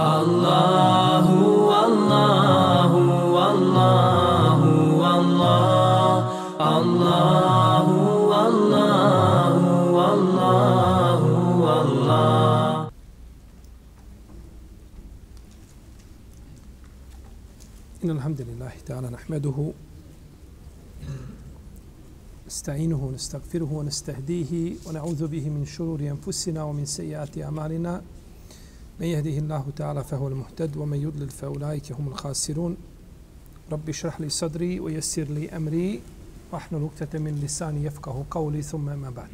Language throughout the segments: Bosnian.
Allahu, Allahu, Allahu, Allah, Allahu, Allahu, Allahu, Allah. إن الحمد لله تعالى نحمده نستعينه ونستغفره ونستهديه ونعوذ به من شرور أنفسنا ومن سيئات أعمالنا من يهده الله تعالى فهو المهتد ومن يضلل فأولئك هم الخاسرون رب اشرح لي صدري ويسر لي أمري واحلل عقدة من لساني يفقه قولي ثم ما بعد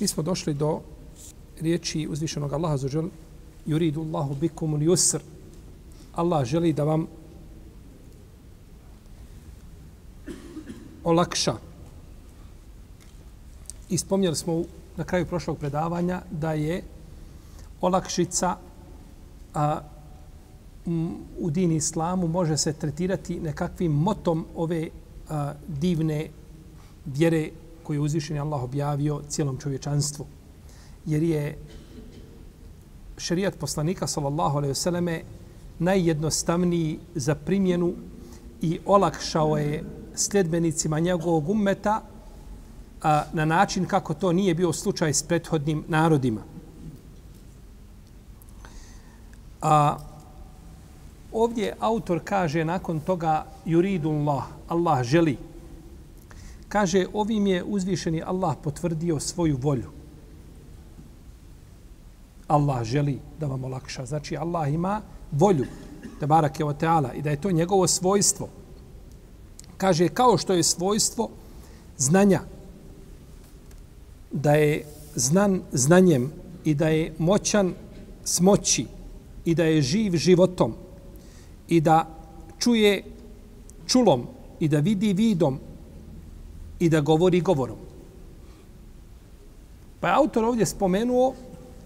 Mi smo došli do riječi uzvišenog Allaha za žel yuridu Allahu bikum al-yusr. Allah želi da vam olakša. I spomnjali smo na kraju prošlog predavanja da je olakšica a, m, u dini islamu može se tretirati nekakvim motom ove a, divne vjere koju je uzvišen Allah objavio cijelom čovječanstvu. Jer je šerijat poslanika sallallahu alejhi ve selleme najjednostavniji za primjenu i olakšao je sljedbenicima njegovog ummeta a, na način kako to nije bio slučaj s prethodnim narodima. A, ovdje autor kaže nakon toga yuridullah, Allah želi. Kaže, ovim je uzvišeni Allah potvrdio svoju volju. Allah želi da vam olakša. Znači, Allah ima volju, te barake o teala, i da je to njegovo svojstvo. Kaže, kao što je svojstvo znanja, da je znan znanjem i da je moćan smoći i da je živ životom i da čuje čulom i da vidi vidom i da govori govorom. Pa je autor ovdje spomenuo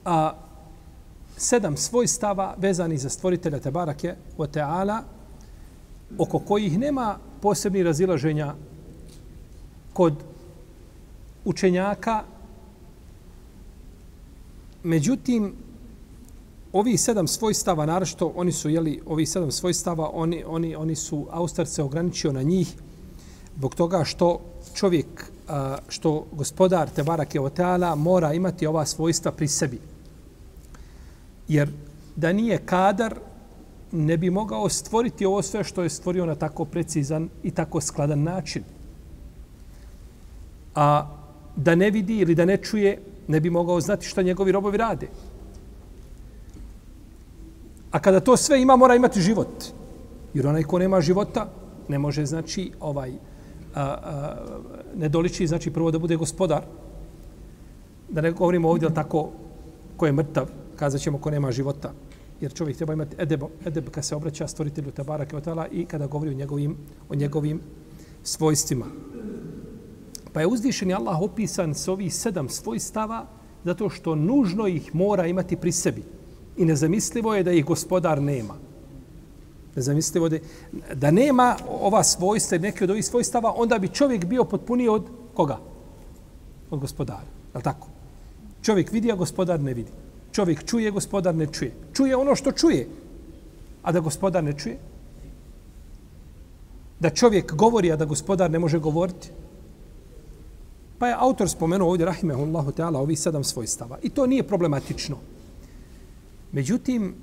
a, sedam svojstava vezani za stvoritelja Tebarake o Teala, oko kojih nema posebnih razilaženja kod učenjaka. Međutim, ovi sedam svojstava, naravno, oni su, jeli, ovi sedam svojstava, oni, oni, oni su, Austar se ograničio na njih, zbog toga što čovjek, što gospodar Tebarake je Teala mora imati ova svojstva pri sebi. Jer da nije kadar, ne bi mogao stvoriti ovo sve što je stvorio na tako precizan i tako skladan način. A da ne vidi ili da ne čuje, ne bi mogao znati šta njegovi robovi rade. A kada to sve ima, mora imati život. Jer onaj ko nema života, ne može, znači, ovaj, a, a, ne doliči, znači, prvo da bude gospodar. Da ne govorimo ovdje tako ko je mrtav, kazat ćemo ko nema života. Jer čovjek treba imati edeb, edeb kad se obraća stvoritelju Tabara Kevotala i kada govori o njegovim, o njegovim svojstvima. Pa je uzvišeni Allah opisan s ovih sedam svojstava zato što nužno ih mora imati pri sebi. I nezamislivo je da ih gospodar nema. Nezamislivo je da nema ova svojstva, neke od ovih svojstava, onda bi čovjek bio potpuniji od koga? Od gospodara. Je tako? Čovjek vidi, a gospodar ne vidi. Čovjek čuje, gospodar ne čuje. Čuje ono što čuje, a da gospodar ne čuje. Da čovjek govori, a da gospodar ne može govoriti. Pa je autor spomenuo ovdje, rahimehullahu ta'ala, ovih sedam svojstava. I to nije problematično. Međutim,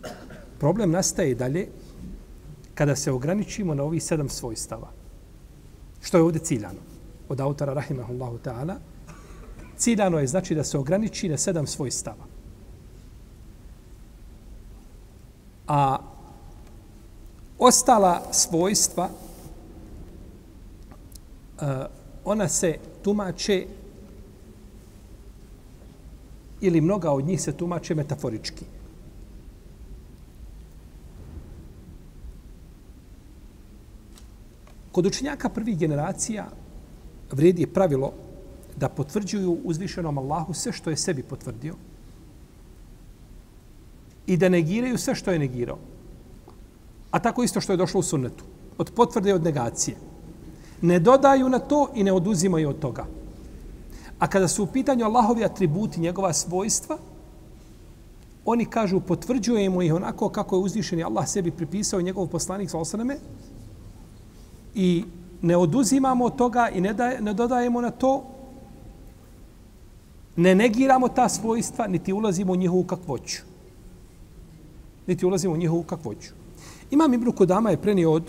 problem nastaje dalje kada se ograničimo na ovih sedam svojstava. Što je ovdje ciljano? Od autora, rahimehullahu ta'ala, ciljano je znači da se ograniči na sedam svojstava. A ostala svojstva, eh, ona se tumače ili mnoga od njih se tumače metaforički. Kod učenjaka prvih generacija vredi je pravilo da potvrđuju uzvišenom Allahu sve što je sebi potvrdio i da negiraju sve što je negirao. A tako isto što je došlo u sunnetu. Od potvrde i od negacije. Ne dodaju na to i ne oduzimaju od toga. A kada su u pitanju Allahovi atributi, njegova svojstva, oni kažu potvrđujemo ih onako kako je uzvišeni Allah sebi pripisao njegov poslanik sa osaname i ne oduzimamo od toga i ne, daje, ne dodajemo na to. Ne negiramo ta svojstva niti ulazimo u njihovu kakvoću. Niti ulazimo u njihovu kakvoću. Imam Ibn Kudama je prenio od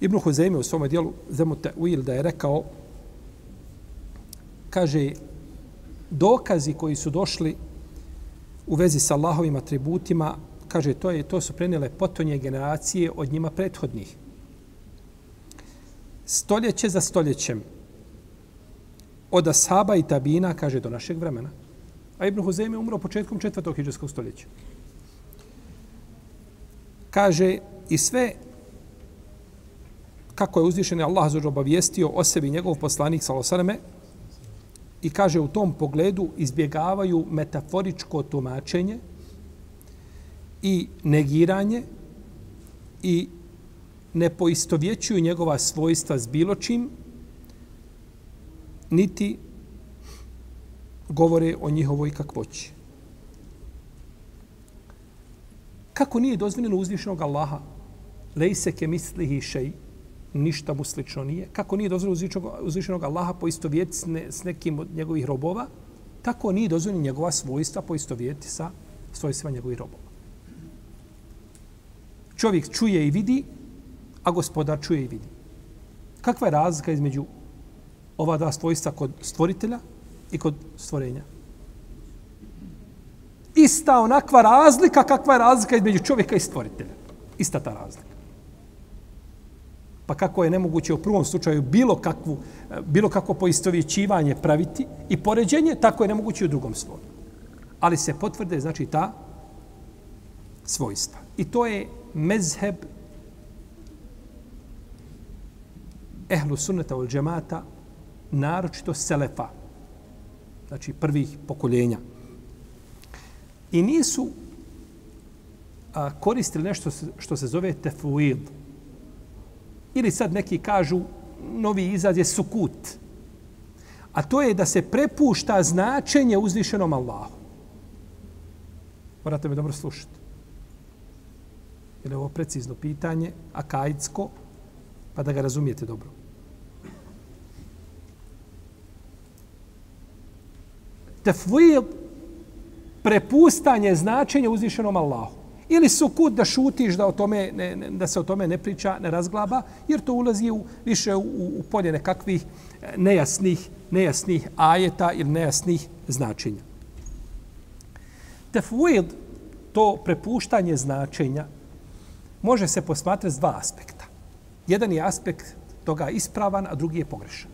Ibn Huzeyme u svom dijelu Zemu Ta'wil da je rekao kaže dokazi koji su došli u vezi sa Allahovim atributima, kaže, to, je, to su prenijele potonje generacije od njima prethodnih. Stoljeće za stoljećem, od Asaba i Tabina, kaže, do našeg vremena. A Ibn Huzeyme je umro početkom četvrtog hiđarskog stoljeća. Kaže, i sve kako je uzvišen Allah za obavijestio o sebi njegov poslanik Salosaneme, i kaže u tom pogledu izbjegavaju metaforičko tumačenje i negiranje i ne poistovjećuju njegova svojstva s bilo čim, niti govore o njihovoj kakvoći. Kako nije dozvoljeno uzvišenog Allaha? Lejse ke mislihi šeji ništa mu slično nije. Kako nije dozvoljeno uzvišenog Allaha poistovjeti s, ne, s nekim od njegovih robova, tako nije dozvoljeno njegova svojstva poistovjeti sa svojstva njegovih robova. Čovjek čuje i vidi, a gospodar čuje i vidi. Kakva je razlika između ova dva svojstva kod stvoritelja i kod stvorenja? Ista onakva razlika kakva je razlika između čovjeka i stvoritelja. Ista ta razlika. Pa kako je nemoguće u prvom slučaju bilo kakvu bilo kako poistovjećivanje praviti i poređenje, tako je nemoguće u drugom slučaju. Ali se potvrde, znači, ta svojstva. I to je mezheb ehlu sunneta ul džemata, naročito selefa, znači prvih pokoljenja. I nisu a, koristili nešto što se zove tefuid, Ili sad neki kažu novi izraz je sukut. A to je da se prepušta značenje uzvišenom Allahu. Morate me dobro slušati. Jer je ovo precizno pitanje, akaidsko, pa da ga razumijete dobro. Tefvijel, prepustanje značenja uzvišenom Allahu. Ili su kut da šutiš da, o tome, ne, ne, da se o tome ne priča, ne razglaba, jer to ulazi u, više u, u polje nekakvih eh, nejasnih, nejasnih ajeta ili nejasnih značenja. Tefwid, to prepuštanje značenja, može se posmatrati s dva aspekta. Jedan je aspekt toga ispravan, a drugi je pogrešan.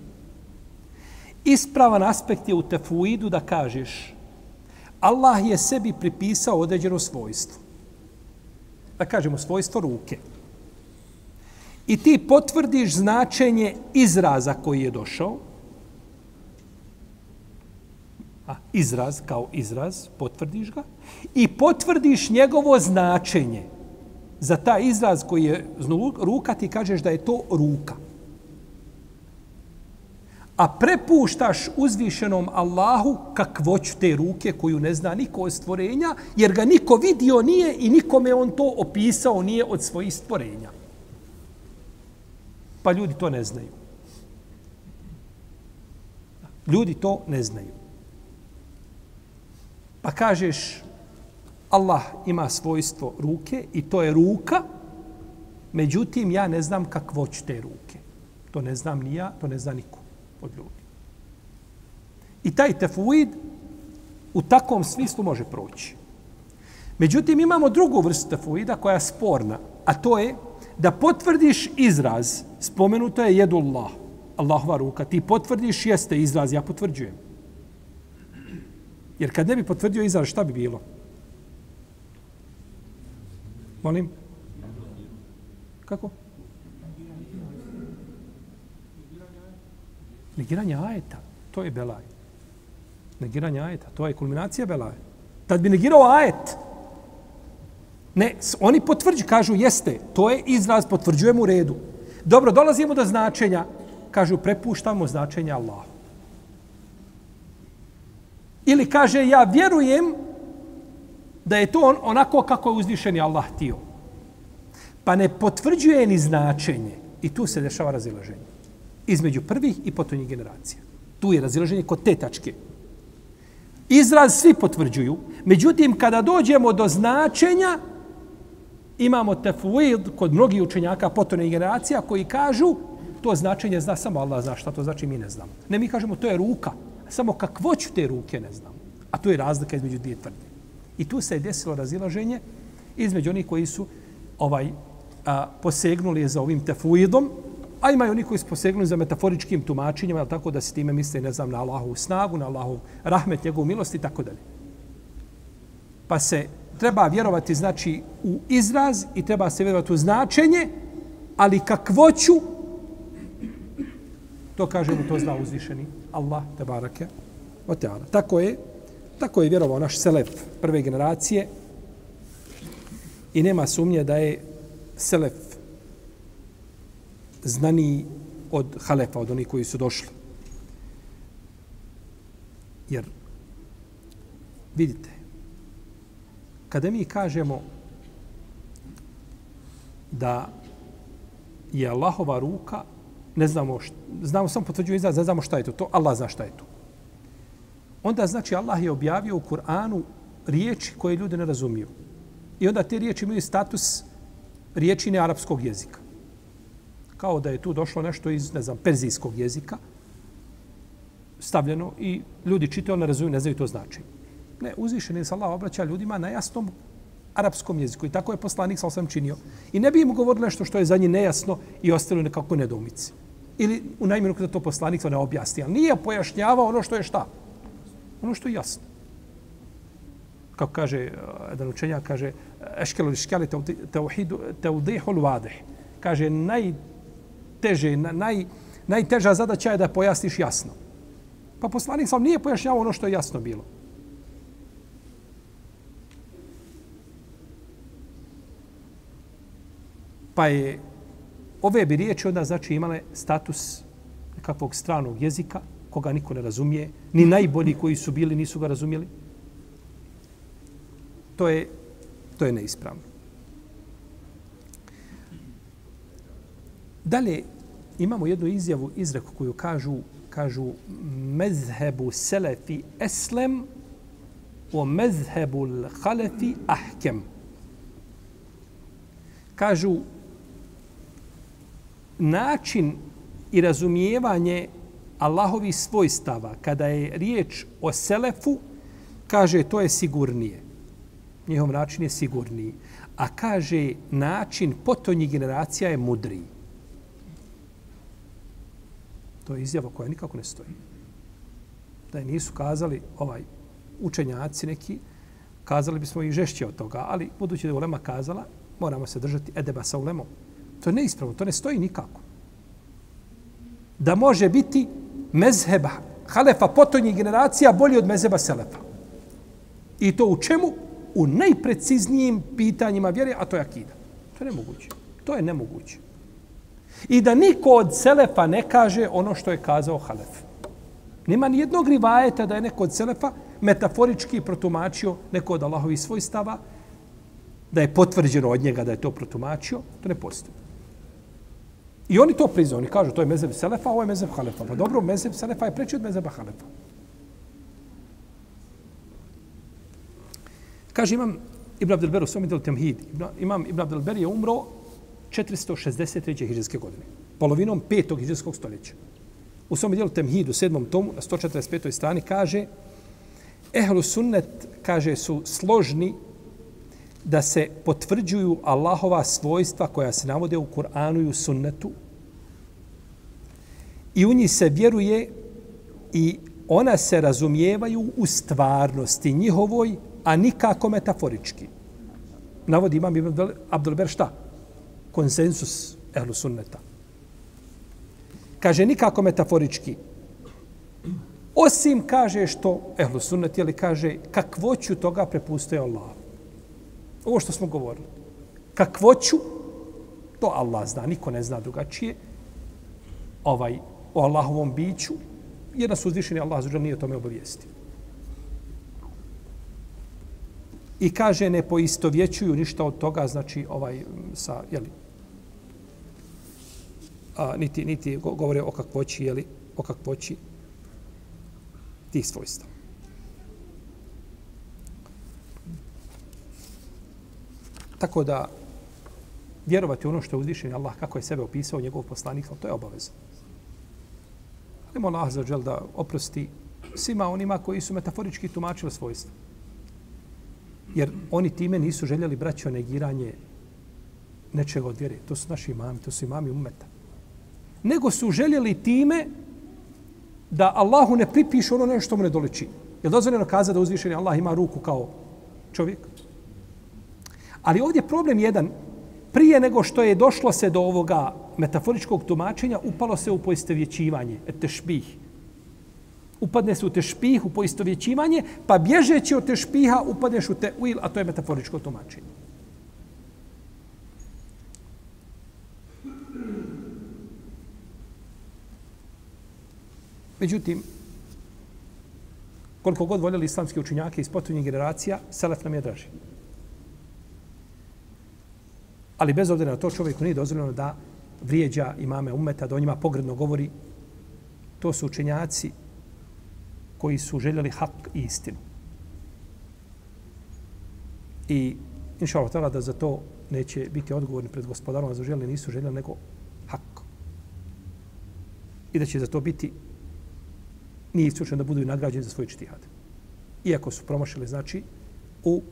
Ispravan aspekt je u tefuidu da kažeš Allah je sebi pripisao određeno svojstvo da kažemo, svojstvo ruke. I ti potvrdiš značenje izraza koji je došao, a, izraz kao izraz, potvrdiš ga, i potvrdiš njegovo značenje za taj izraz koji je ruka, ti kažeš da je to ruka a prepuštaš uzvišenom Allahu kakvoću te ruke koju ne zna niko od stvorenja, jer ga niko vidio nije i nikome on to opisao nije od svojih stvorenja. Pa ljudi to ne znaju. Ljudi to ne znaju. Pa kažeš, Allah ima svojstvo ruke i to je ruka, međutim ja ne znam kakvoću te ruke. To ne znam ni ja, to ne zna niko od ljudi. I taj tefuid u takvom smislu može proći. Međutim, imamo drugu vrstu tefuida koja je sporna, a to je da potvrdiš izraz, spomenuto je jedullah, Allahova ruka, ti potvrdiš jeste izraz, ja potvrđujem. Jer kad ne bi potvrdio izraz, šta bi bilo? Molim? Kako? Negiranje ajeta, to je belaj. Negiranje ajeta, to je kulminacija belaja. Tad bi negirao ajet. Ne, oni potvrđuju, kažu, jeste, to je izraz, potvrđujemo u redu. Dobro, dolazimo do značenja, kažu, prepuštamo značenje Allahu. Ili kaže, ja vjerujem da je to on, onako kako je uzvišeni Allah htio. Pa ne potvrđuje ni značenje. I tu se dešava razilaženje. Između prvih i potonjih generacija. Tu je razilaženje kod te tačke. Izraz svi potvrđuju. Međutim, kada dođemo do značenja, imamo tefuid kod mnogih učenjaka potonjih generacija koji kažu to značenje zna samo Allah zna šta to znači, mi ne znamo. Ne, mi kažemo to je ruka. Samo kakvoću te ruke ne znamo. A to je razlika između dvije tvrdnje. I tu se je desilo razilaženje između onih koji su ovaj a, posegnuli za ovim tefuidom, a imaju oni koji posegnuli za metaforičkim tumačenjima, ali tako da se time misle, ne znam, na Allahovu snagu, na Allahovu rahmet, njegovu milost i tako dalje. Pa se treba vjerovati, znači, u izraz i treba se vjerovati u značenje, ali kakvoću, to kažemo, to zna uzvišeni Allah, te barake, o teala. Tako je, tako je vjerovao naš selef prve generacije i nema sumnje da je selef znani od halefa, od onih koji su došli. Jer, vidite, kada mi kažemo da je Allahova ruka, ne znamo, šta, znamo samo potvrđuju izraz, ne znamo šta je to, to Allah zna šta je to. Onda znači Allah je objavio u Kur'anu riječi koje ljudi ne razumiju. I onda te riječi imaju status riječi ne arapskog jezika. Kao da je tu došlo nešto iz, ne znam, perzijskog jezika, stavljeno i ljudi čitaju, ne razumiju, ne znaju to znači. Ne, uzvišen se Allah obraća ljudima na jasnom arapskom jeziku. I tako je poslanik sa osam činio. I ne bi im govorili nešto što je za njih nejasno i ostalo nekako nedomici. Ili u najminu kada to poslanik to ne objasni. Ali nije pojašnjavao ono što je šta. Ono što je jasno. Kako kaže eh, jedan učenjak, kaže eškelu li teudihu lvadeh. Kaže, naj, najteže, naj, najteža zadaća je da pojasniš jasno. Pa poslanik sam nije pojašnjavao ono što je jasno bilo. Pa je ove bi riječi onda znači imale status nekakvog stranog jezika, koga niko ne razumije, ni najbolji koji su bili nisu ga razumjeli. To je to je neispravno. Dalje, imamo jednu izjavu, izreku koju kažu, kažu mezhebu selefi eslem o mezhebu halefi ahkem. Kažu način i razumijevanje Allahovi svojstava kada je riječ o selefu, kaže to je sigurnije njihov način je sigurniji. A kaže, način potonjih generacija je mudriji. To je izjava koja nikako ne stoji. Da je nisu kazali ovaj učenjaci neki, kazali bismo i žešće od toga, ali budući da je ulema kazala, moramo se držati edeba sa ulemom. To je neispravno, to ne stoji nikako. Da može biti mezheba, halefa potonjih generacija bolji od mezheba selefa. I to u čemu? u najpreciznijim pitanjima vjere, a to je akida. To je nemoguće. To je nemoguće. I da niko od Selefa ne kaže ono što je kazao Halef. Nima ni jednog rivajeta da je neko od Selefa metaforički protumačio neko od Allahovi svojstava, da je potvrđeno od njega da je to protumačio, to ne postoji. I oni to priznaju. Oni kažu to je mezeb Selefa, ovo je mezeb Halefa. Pa dobro, mezeb Selefa je preći od mezeba Halefa. Kaže imam Ibn Abdelber u svom delu Temhid. Imam Ibn Abdelber je umro 463. hiđarske godine. Polovinom 5. hiđarskog stoljeća. U svom dijelu Temhid u 7. tomu na 145. strani kaže Ehlu sunnet, kaže, su složni da se potvrđuju Allahova svojstva koja se navode u Kur'anu i u sunnetu i u njih se vjeruje i ona se razumijevaju u stvarnosti njihovoj a nikako metaforički. Navodi imam Ibn Abdulber šta? Konsensus ehlu sunneta. Kaže nikako metaforički. Osim kaže što ehlu sunnet, jeli kaže kakvoću toga prepustuje Allah. Ovo što smo govorili. Kakvoću, to Allah zna, niko ne zna drugačije. Ovaj, o Allahovom biću, jer nas uzvišeni Allah zađer nije o tome obavijestio. I kaže, ne poistovjećuju ništa od toga, znači, ovaj, sa, jeli, a, niti, niti govore o kakvoći, jeli, o kakvoći tih svojstva. Tako da, vjerovati ono što je uzvišen Allah, kako je sebe opisao njegov poslanik, to je obaveza. Ali mola Allah za da oprosti svima onima koji su metaforički tumačili svojstva. Jer oni time nisu željeli braćo negiranje nečega od vjere. To su naši imami, to su imami umeta. Nego su željeli time da Allahu ne pripišu ono nešto mu ne doleči. Je li dozvoljeno kaza da uzvišeni Allah ima ruku kao čovjek? Ali ovdje problem jedan. Prije nego što je došlo se do ovoga metaforičkog tumačenja, upalo se u poistovjećivanje, tešbih. Upadne se u tešpih, u poistovjećivanje, pa bježeći od tešpiha upadneš u te'uil, a to je metaforičko tumačenje. Međutim, koliko god voljeli islamski učinjake iz potonjih generacija, Selef nam je draži. Ali bez obzira na to čovjeku nije dozvoljeno da vrijeđa imame umeta, da o njima pogredno govori. To su učenjaci koji su željeli hak i istinu. I inša Allah da za to neće biti odgovorni pred gospodarom, a za željeli nisu željeli nego hak. I da će za to biti nije isključeno da budu i nagrađeni za svoj čtihad. Iako su promašili, znači, u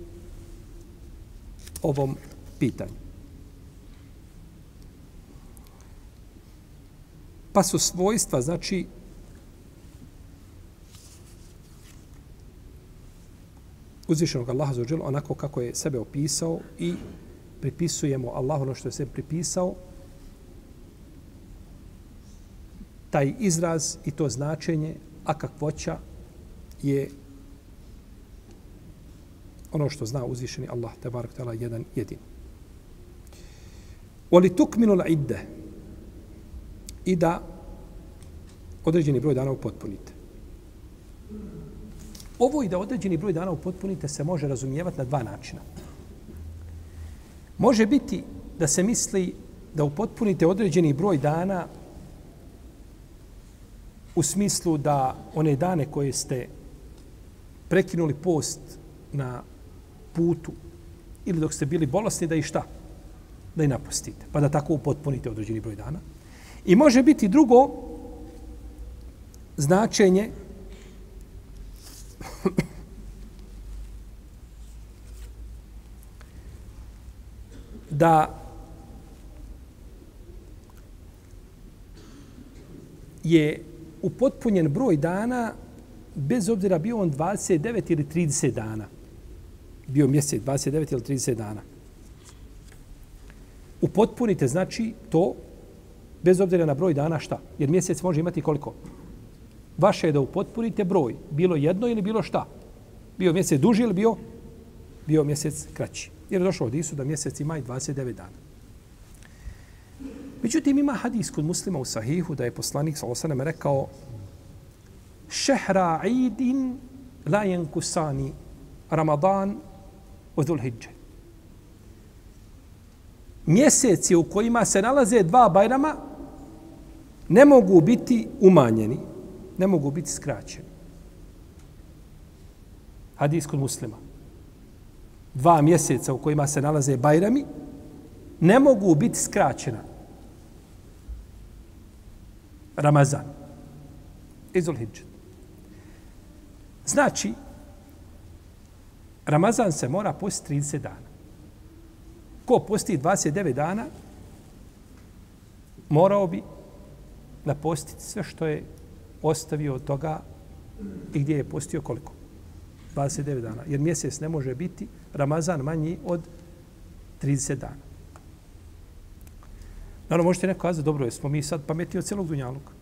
ovom pitanju. Pa su svojstva, znači, uzvišenog Allaha za onako kako je sebe opisao i pripisujemo Allahu ono što je sebe pripisao, taj izraz i to značenje a kakvoća je ono što zna uzvišeni Allah, te barak tala, jedan jedin. Oli tukminu idde i da određeni broj dana upotpunite. Ovo i da određeni broj dana upotpunite se može razumijevati na dva načina. Može biti da se misli da upotpunite određeni broj dana u smislu da one dane koje ste prekinuli post na putu ili dok ste bili bolesni, da i šta? Da i napustite. Pa da tako upotpunite određeni broj dana. I može biti drugo značenje da je upotpunjen broj dana bez obzira bio on 29 ili 30 dana. Bio mjesec 29 ili 30 dana. Upotpunite znači to bez obzira na broj dana šta? Jer mjesec može imati koliko? Vaše je da upotpunite broj. Bilo jedno ili bilo šta? Bio mjesec duži ili bio? Bio mjesec kraći. Jer je došlo od Isu da mjesec ima i 29 dana. Međutim, ima hadis kod muslima u sahihu da je poslanik sa osanem rekao šehra idin la jenkusani Ramadan u Dhulhidže. Mjeseci u kojima se nalaze dva bajrama ne mogu biti umanjeni, ne mogu biti skraćeni. Hadis kod muslima. Dva mjeseca u kojima se nalaze bajrami ne mogu biti skraćena. Ramazan. Izul Hidžet. Znači, Ramazan se mora postiti 30 dana. Ko posti 29 dana, morao bi napostiti sve što je ostavio od toga i gdje je postio koliko? 29 dana. Jer mjesec ne može biti Ramazan manji od 30 dana. Naravno, možete neko kazati, dobro, smo mi sad pametni od cijelog dunjaluka.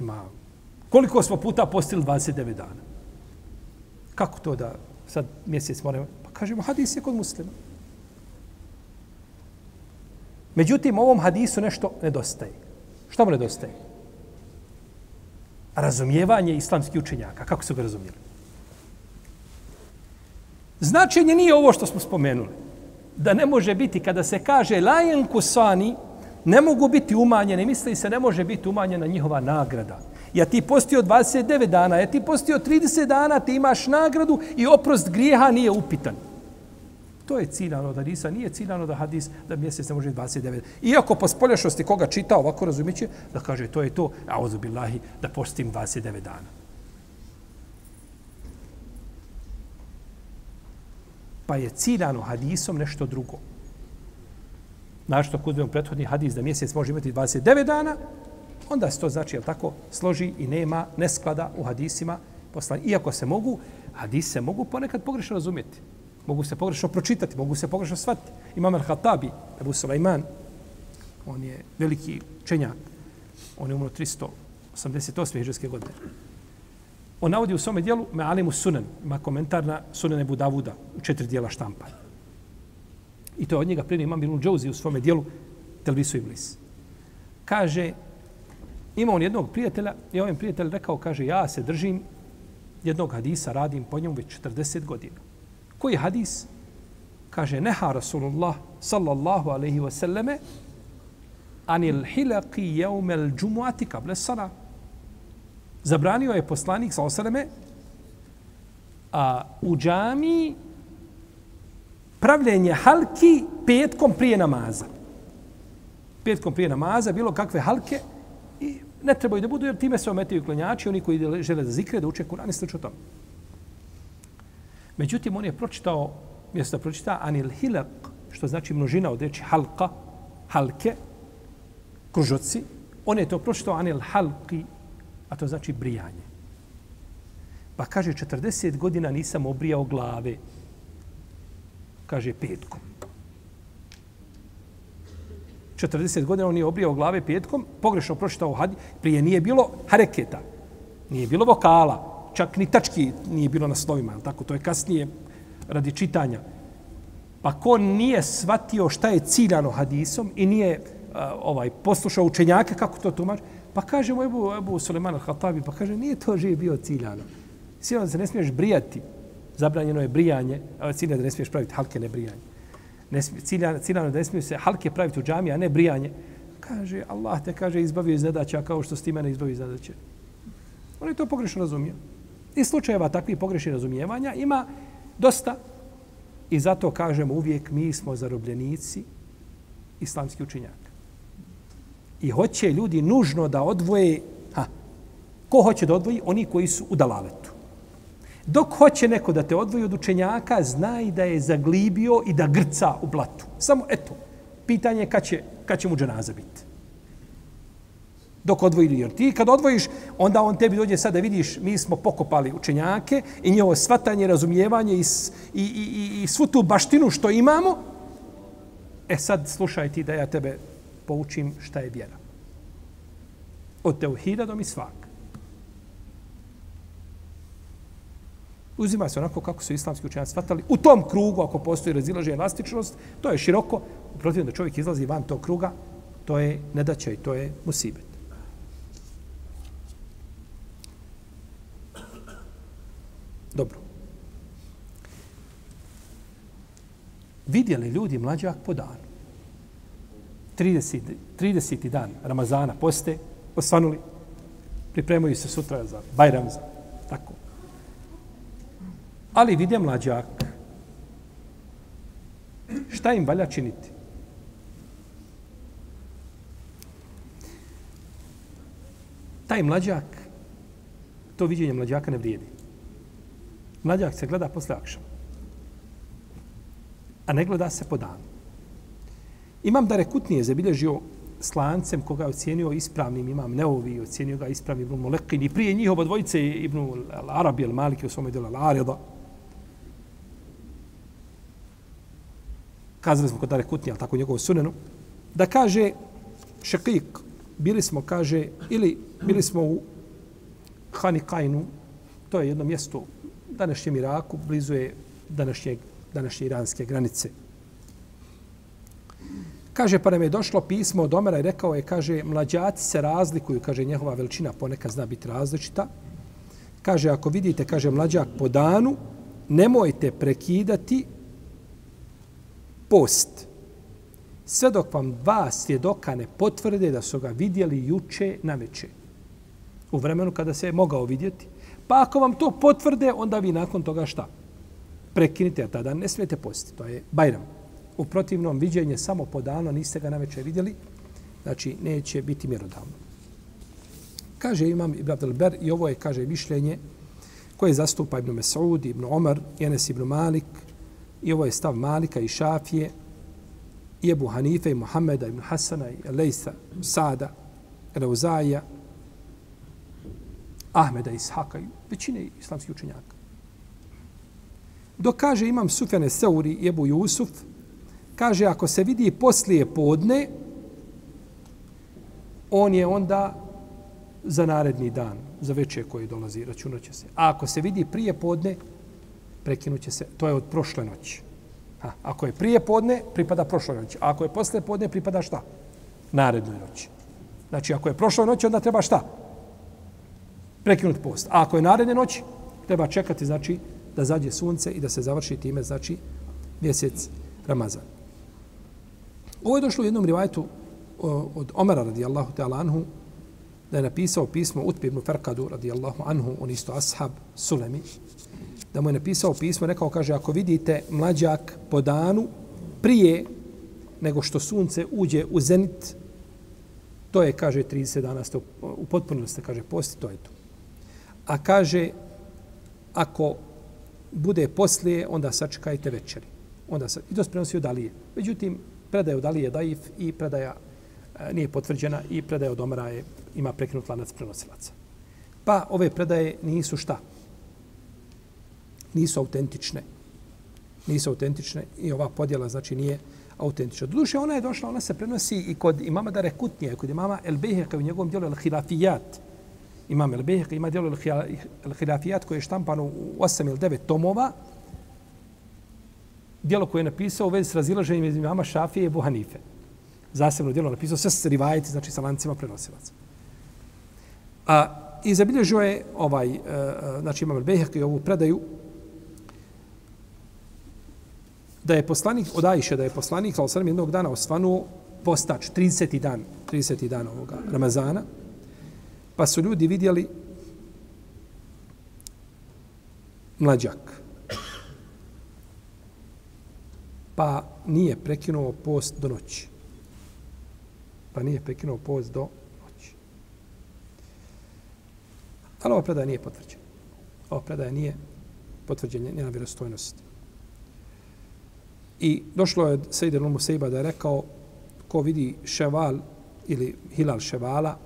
Ima. Koliko smo puta postili 29 dana? Kako to da sad mjesec moramo? Pa kažemo, hadis je kod muslima. Međutim, ovom hadisu nešto nedostaje. Što mu nedostaje? Razumijevanje islamskih učenjaka. Kako su ga razumijeli? Značenje nije ovo što smo spomenuli. Da ne može biti, kada se kaže lajen kusani, ne mogu biti umanjene, misli se ne može biti umanjena njihova nagrada. Ja ti postio 29 dana, ja ti postio 30 dana, ti imaš nagradu i oprost grijeha nije upitan. To je ciljano da hadisa, nije ciljano da hadis da mjesec ne može 29. Iako po spoljašnosti koga čita ovako razumiće, da kaže to je to, a ozu billahi, da postim 29 dana. Pa je ciljano hadisom nešto drugo našto ako uzmemo prethodni hadis da mjesec može imati 29 dana, onda se to znači, jel tako, složi i nema nesklada u hadisima. poslanika. Iako se mogu, hadis se mogu ponekad pogrešno razumjeti. Mogu se pogrešno pročitati, mogu se pogrešno shvatiti. Imam Al-Hatabi, Ebu Sulaiman, on je veliki čenjak. On je umro 388. hiđarske godine. On navodi u svome dijelu Me'alimu sunan, ima komentar na sunan Ebu Davuda u četiri dijela štampa. I to je od njega prije imam Ibn Džouzi u svome dijelu Telvisu Iblis. Kaže, ima on jednog prijatelja i ovaj prijatelj rekao, kaže, ja se držim jednog hadisa, radim po njemu već 40 godina. Koji hadis? Kaže, neha Rasulullah sallallahu alaihi wa sallame anil hilaki jeumel džumuati kable sana. Zabranio je poslanik sallallahu alaihi wa a, u džamiji pravljenje halki petkom prije namaza. Petkom prije namaza, bilo kakve halke, i ne trebaju da budu, jer time se ometaju klanjači, oni koji žele da zikre, da uče Kur'an i slično tome. Međutim, on je pročitao, mjesto da pročita, anil hilak, što znači množina od reči halka, halke, kružoci, on je to pročitao anil halki, a to znači brijanje. Pa kaže, 40 godina nisam obrijao glave. Kaže, petkom. 40 godina on je obrijao glave petkom, pogrešno pročitao hadi, prije nije bilo hareketa, nije bilo vokala, čak ni tački nije bilo na slovima, tako to je kasnije radi čitanja. Pa ko nije shvatio šta je ciljano hadisom i nije e, ovaj poslušao učenjaka kako to tumači, pa kaže mu Ebu, Ebu Suleman al-Hatabi, pa kaže nije to živ bio ciljano. Ciljano da se ne smiješ brijati, zabranjeno je brijanje, ciljano da ne smiješ praviti halke ne brijanje. Ne smije, ciljano, ciljano da ne smiješ se halke praviti u džami, a ne brijanje. Kaže, Allah te kaže izbavio iz zadaća kao što si ti mene izbavio iz zadaće. On je to pogrešno razumio. I slučajeva takvih pogrešnih razumijevanja ima dosta. I zato kažemo uvijek mi smo zarobljenici islamski učinjaka. I hoće ljudi nužno da odvoje, ha, ko hoće da odvoji? Oni koji su u dalaletu. Dok hoće neko da te odvoji od učenjaka, znaj da je zaglibio i da grca u blatu. Samo eto, pitanje je kad će, kad će mu dženaza biti dok odvoji jer ti kad odvojiš onda on tebi dođe sad da vidiš mi smo pokopali učenjake i njevo svatanje razumijevanje i, i, i, i svu tu baštinu što imamo. E sad slušaj ti da ja tebe poučim šta je vjera. Od teuhida do misvak uzima se onako kako su islamski učenjaci svatali u tom krugu ako postoji razilaženje elastičnost to je široko Protivno da čovjek izlazi van tog kruga to je nedaća i to je musibet Dobro. Vidjeli ljudi mlađak po danu. 30, 30. dan Ramazana poste, osvanuli, pripremaju se sutra za Bajram, za. Ali vide mlađak. Šta im valja činiti? Taj mlađak, to viđenje mlađaka ne vrijedi. Mlađak se gleda posle akšama. A ne gleda se po danu. Imam da rekutnije zabilježio slancem koga je ocijenio ispravnim, imam Neovi, ocijenio ga ispravnim Ibn Molekin i prije njih oba dvojice Ibn Arabi, al Maliki, u svome delu Al-Arida. Kazali smo kod Dare rekutnije, ali tako njegovu sunenu, da kaže Šekik, bili smo, kaže, ili bili smo u Hanikajnu, to je jedno mjesto današnjem Iraku, blizu je današnje, današnje iranske granice. Kaže, pa nam je došlo pismo od Omera i rekao je, kaže, mlađaci se razlikuju, kaže, njehova veličina ponekad zna biti različita. Kaže, ako vidite, kaže, mlađak po danu, nemojte prekidati post sve dok vam dva svjedoka ne potvrde da su ga vidjeli juče na veče. U vremenu kada se je mogao vidjeti. Pa ako vam to potvrde, onda vi nakon toga šta? Prekinite, a tada ne smijete postiti. To je Bajram. U protivnom viđenje samo po danu, niste ga na večer vidjeli, znači neće biti mjerodavno. Kaže imam Ibn Abdelber i ovo je, kaže, mišljenje koje zastupa Ibn Mesud, Ibn Omar, Enes Ibn Malik i ovo je stav Malika i Šafije i Ebu Hanife i Muhammeda Ibn Hasana i Lejsa, Sada, Reuzaija, Ahmeda Ishaka i većine islamskih učenjaka. Dok kaže imam Sufjane Seuri i Ebu Jusuf, kaže ako se vidi poslije podne, on je onda za naredni dan, za večer koji dolazi, računat će se. A ako se vidi prije podne, prekinuće se, to je od prošle noći. Ha, ako je prije podne, pripada prošloj noći. A ako je posle podne, pripada šta? Narednoj noći. Znači, ako je prošloj noći, onda treba šta? Prekinut post. A ako je naredne noći, treba čekati, znači, da zađe sunce i da se završi time, znači, mjesec Ramazan. Ovo je došlo u jednom rivajtu od Omara radijallahu ta'ala anhu, da je napisao pismo Utbi ibn Farkadu radijallahu anhu, on isto ashab Sulemi, da mu je napisao pismo, rekao, kaže, ako vidite mlađak po danu prije nego što sunce uđe u zenit, to je, kaže, 30 dana ste u potpunosti, kaže, posti, to je to. A kaže, ako bude poslije, onda sačekajte večeri. Onda sa, I to se prenosi od Alije. Međutim, predaja od Alije daif i predaja e, nije potvrđena i predaja od Omara je, ima prekinut lanac prenosilaca. Pa ove predaje nisu šta? Nisu autentične. Nisu autentične i ova podjela znači nije autentična. Doduše ona je došla, ona se prenosi i kod imama Dare Kutnije, kod imama El Beheka u njegovom dijelu El Hilafijat. Imam El Beheka ima dijelu El Hilafijat koji je štampano u 8 ili 9 tomova. Dijelo koje je napisao u vezi s razilaženjem iz imama Šafije i Ebu Hanife. Zasebno dijelo napisao sve s rivajeti, znači sa lancima prenosilaca. A, I zabilježio je ovaj, eh, eh, znači imam El Beheka i ovu predaju da je poslanik od Ajše, da je poslanik sa osrem jednog dana osvanuo postač, 30. dan, 30. dan ovoga Ramazana, pa su ljudi vidjeli mlađak. Pa nije prekinuo post do noći. Pa nije prekinuo post do noći. Ali ova predaja nije potvrđena. Ova predaja nije potvrđena njena vjerostojnost. I došlo je Sejde Lumu Sejba da je rekao ko vidi ševal ili hilal ševala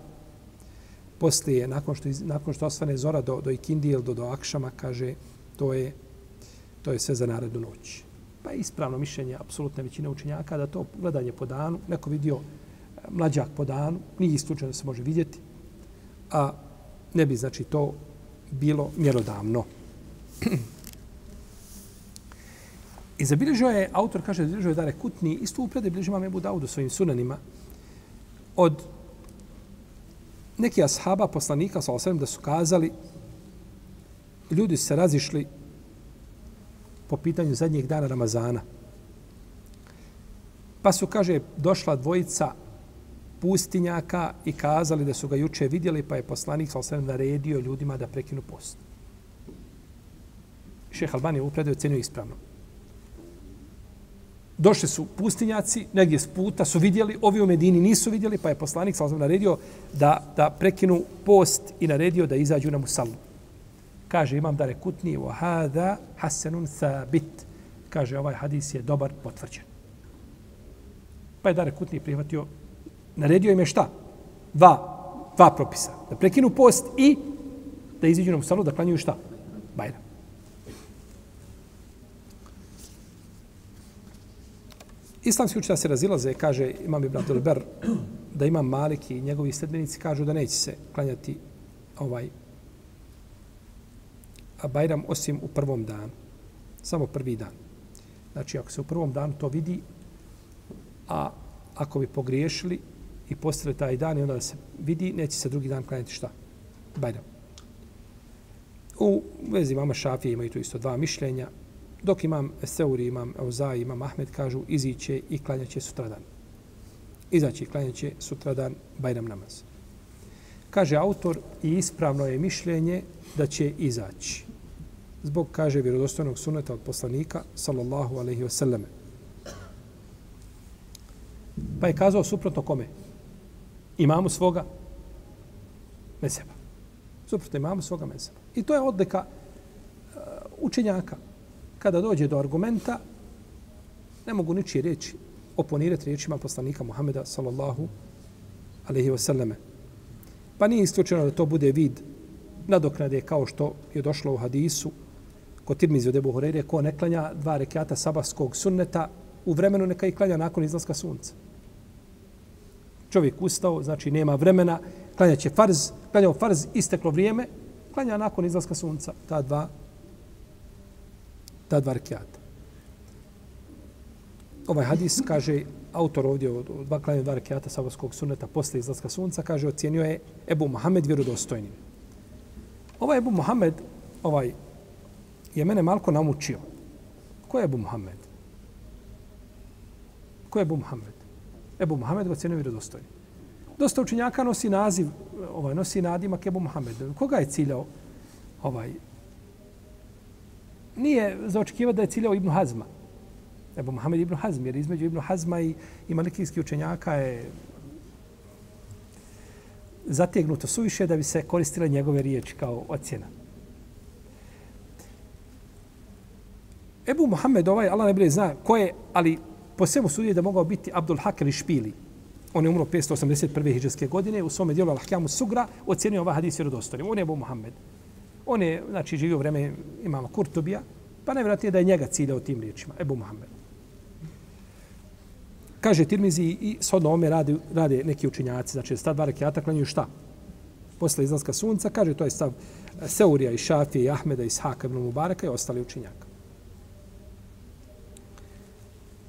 poslije, nakon što, nakon što osvane zora do, do ikindi ili do, do akšama, kaže, to je, to je sve za narednu noć. Pa je ispravno mišljenje apsolutne većine učenjaka da to gledanje po danu, neko vidio e, mlađak po danu, nije isključeno da se može vidjeti, a ne bi, znači, to bilo mjerodavno. I zabilježio je, autor kaže, zabilježio je Dare Kutni, isto u predaj bilježio Ebu Daudu svojim sunanima, od neki ashaba poslanika, sa osvijem, da su kazali, ljudi se razišli po pitanju zadnjih dana Ramazana. Pa su, kaže, došla dvojica pustinjaka i kazali da su ga juče vidjeli, pa je poslanik sa osvijem naredio ljudima da prekinu post. Šeh Albani je u predaju ispravno došli su pustinjaci, negdje s puta su vidjeli, ovi u Medini nisu vidjeli, pa je poslanik sam naredio da, da prekinu post i naredio da izađu na musallu. Kaže imam da rekutni wa hada hasanun thabit. Kaže ovaj hadis je dobar, potvrđen. Pa je da rekutni prihvatio, naredio im je šta? Dva, dva propisa. Da prekinu post i da izađu na musallu, da klanjuju šta? Bajram. Islamski učitelj se razilaze, kaže Imam Ibn Abdul Ber, da ima Malik i njegovi sledbenici kažu da neće se klanjati ovaj a Bajram osim u prvom danu. Samo prvi dan. Znači, ako se u prvom danu to vidi, a ako bi pogriješili i postali taj dan i onda se vidi, neće se drugi dan klanjati šta? Bajram. U vezi mama Šafije imaju tu isto dva mišljenja. Dok imam Seuri, imam Euzai, imam Ahmed, kažu iziće i klanjaće sutradan. Izaći i klanjaće sutradan Bajram namaz. Kaže autor i ispravno je mišljenje da će izaći. Zbog, kaže, vjerodostojnog suneta od poslanika, sallallahu alaihi wa sallam. Pa je kazao suprotno kome? Imamu svoga meseba. Suprotno imamu svoga meseba. I to je odlika uh, učenjaka. Kada dođe do argumenta, ne mogu ničije reći oponirati riječima poslanika Muhameda sallallahu alaihi wasallame. Pa nije istučeno da to bude vid nadoknade kao što je došlo u hadisu kod Tirmizi od Ebu Horeire, ko ne klanja dva rekiata sabahskog sunneta u vremenu neka ih klanja nakon izlaska sunca. Čovjek ustao, znači nema vremena, klanja će farz, klanjao farz, isteklo vrijeme, klanja nakon izlaska sunca ta dva ta dva rekiata. Ovaj hadis kaže, autor ovdje od, od dva klanja dva rekiata sabahskog sunneta posle izlaska sunca, kaže, ocjenio je Ebu Mohamed vjerodostojnim. Ovaj Ebu Mohamed, ovaj, je mene malko namučio. Ko je Ebu Mohamed? Ko je Ebu Mohamed? Ebu Mohamed ga ocjenio vjerodostojnim. Dosta učenjaka nosi naziv, ovaj, nosi nadimak Ebu Mohamed. Koga je ciljao? Ovaj, nije zaočekivati da je ciljao Ibnu Hazma. Ebu Mohamed Ibnu Hazm, jer između Ibnu Hazma i, i malikijskih učenjaka je zategnuto suviše da bi se koristila njegove riječi kao ocjena. Ebu Mohamed, ovaj, Allah ne bude zna ko je, ali po svemu sudi da mogao biti Abdul Hak ili Špili. On je umro 581. hiđarske godine, u svome dijelu Al-Hakjamu Sugra, ocjenio ovaj hadis vjerodostojnim. On je Ebu Mohamed. On je, znači, živio vreme imama Kurtubija, pa najvjerojatnije da je njega ciljao tim riječima, Ebu Muhammed. Kaže Tirmizi i shodno ome rade, rade neki učinjaci, znači sta dva rekiata klanjuju šta? Posle izlaska sunca, kaže to je stav Seurija i Šafije i Ahmeda i Ishaka ibn Mubaraka i ostali učinjaka.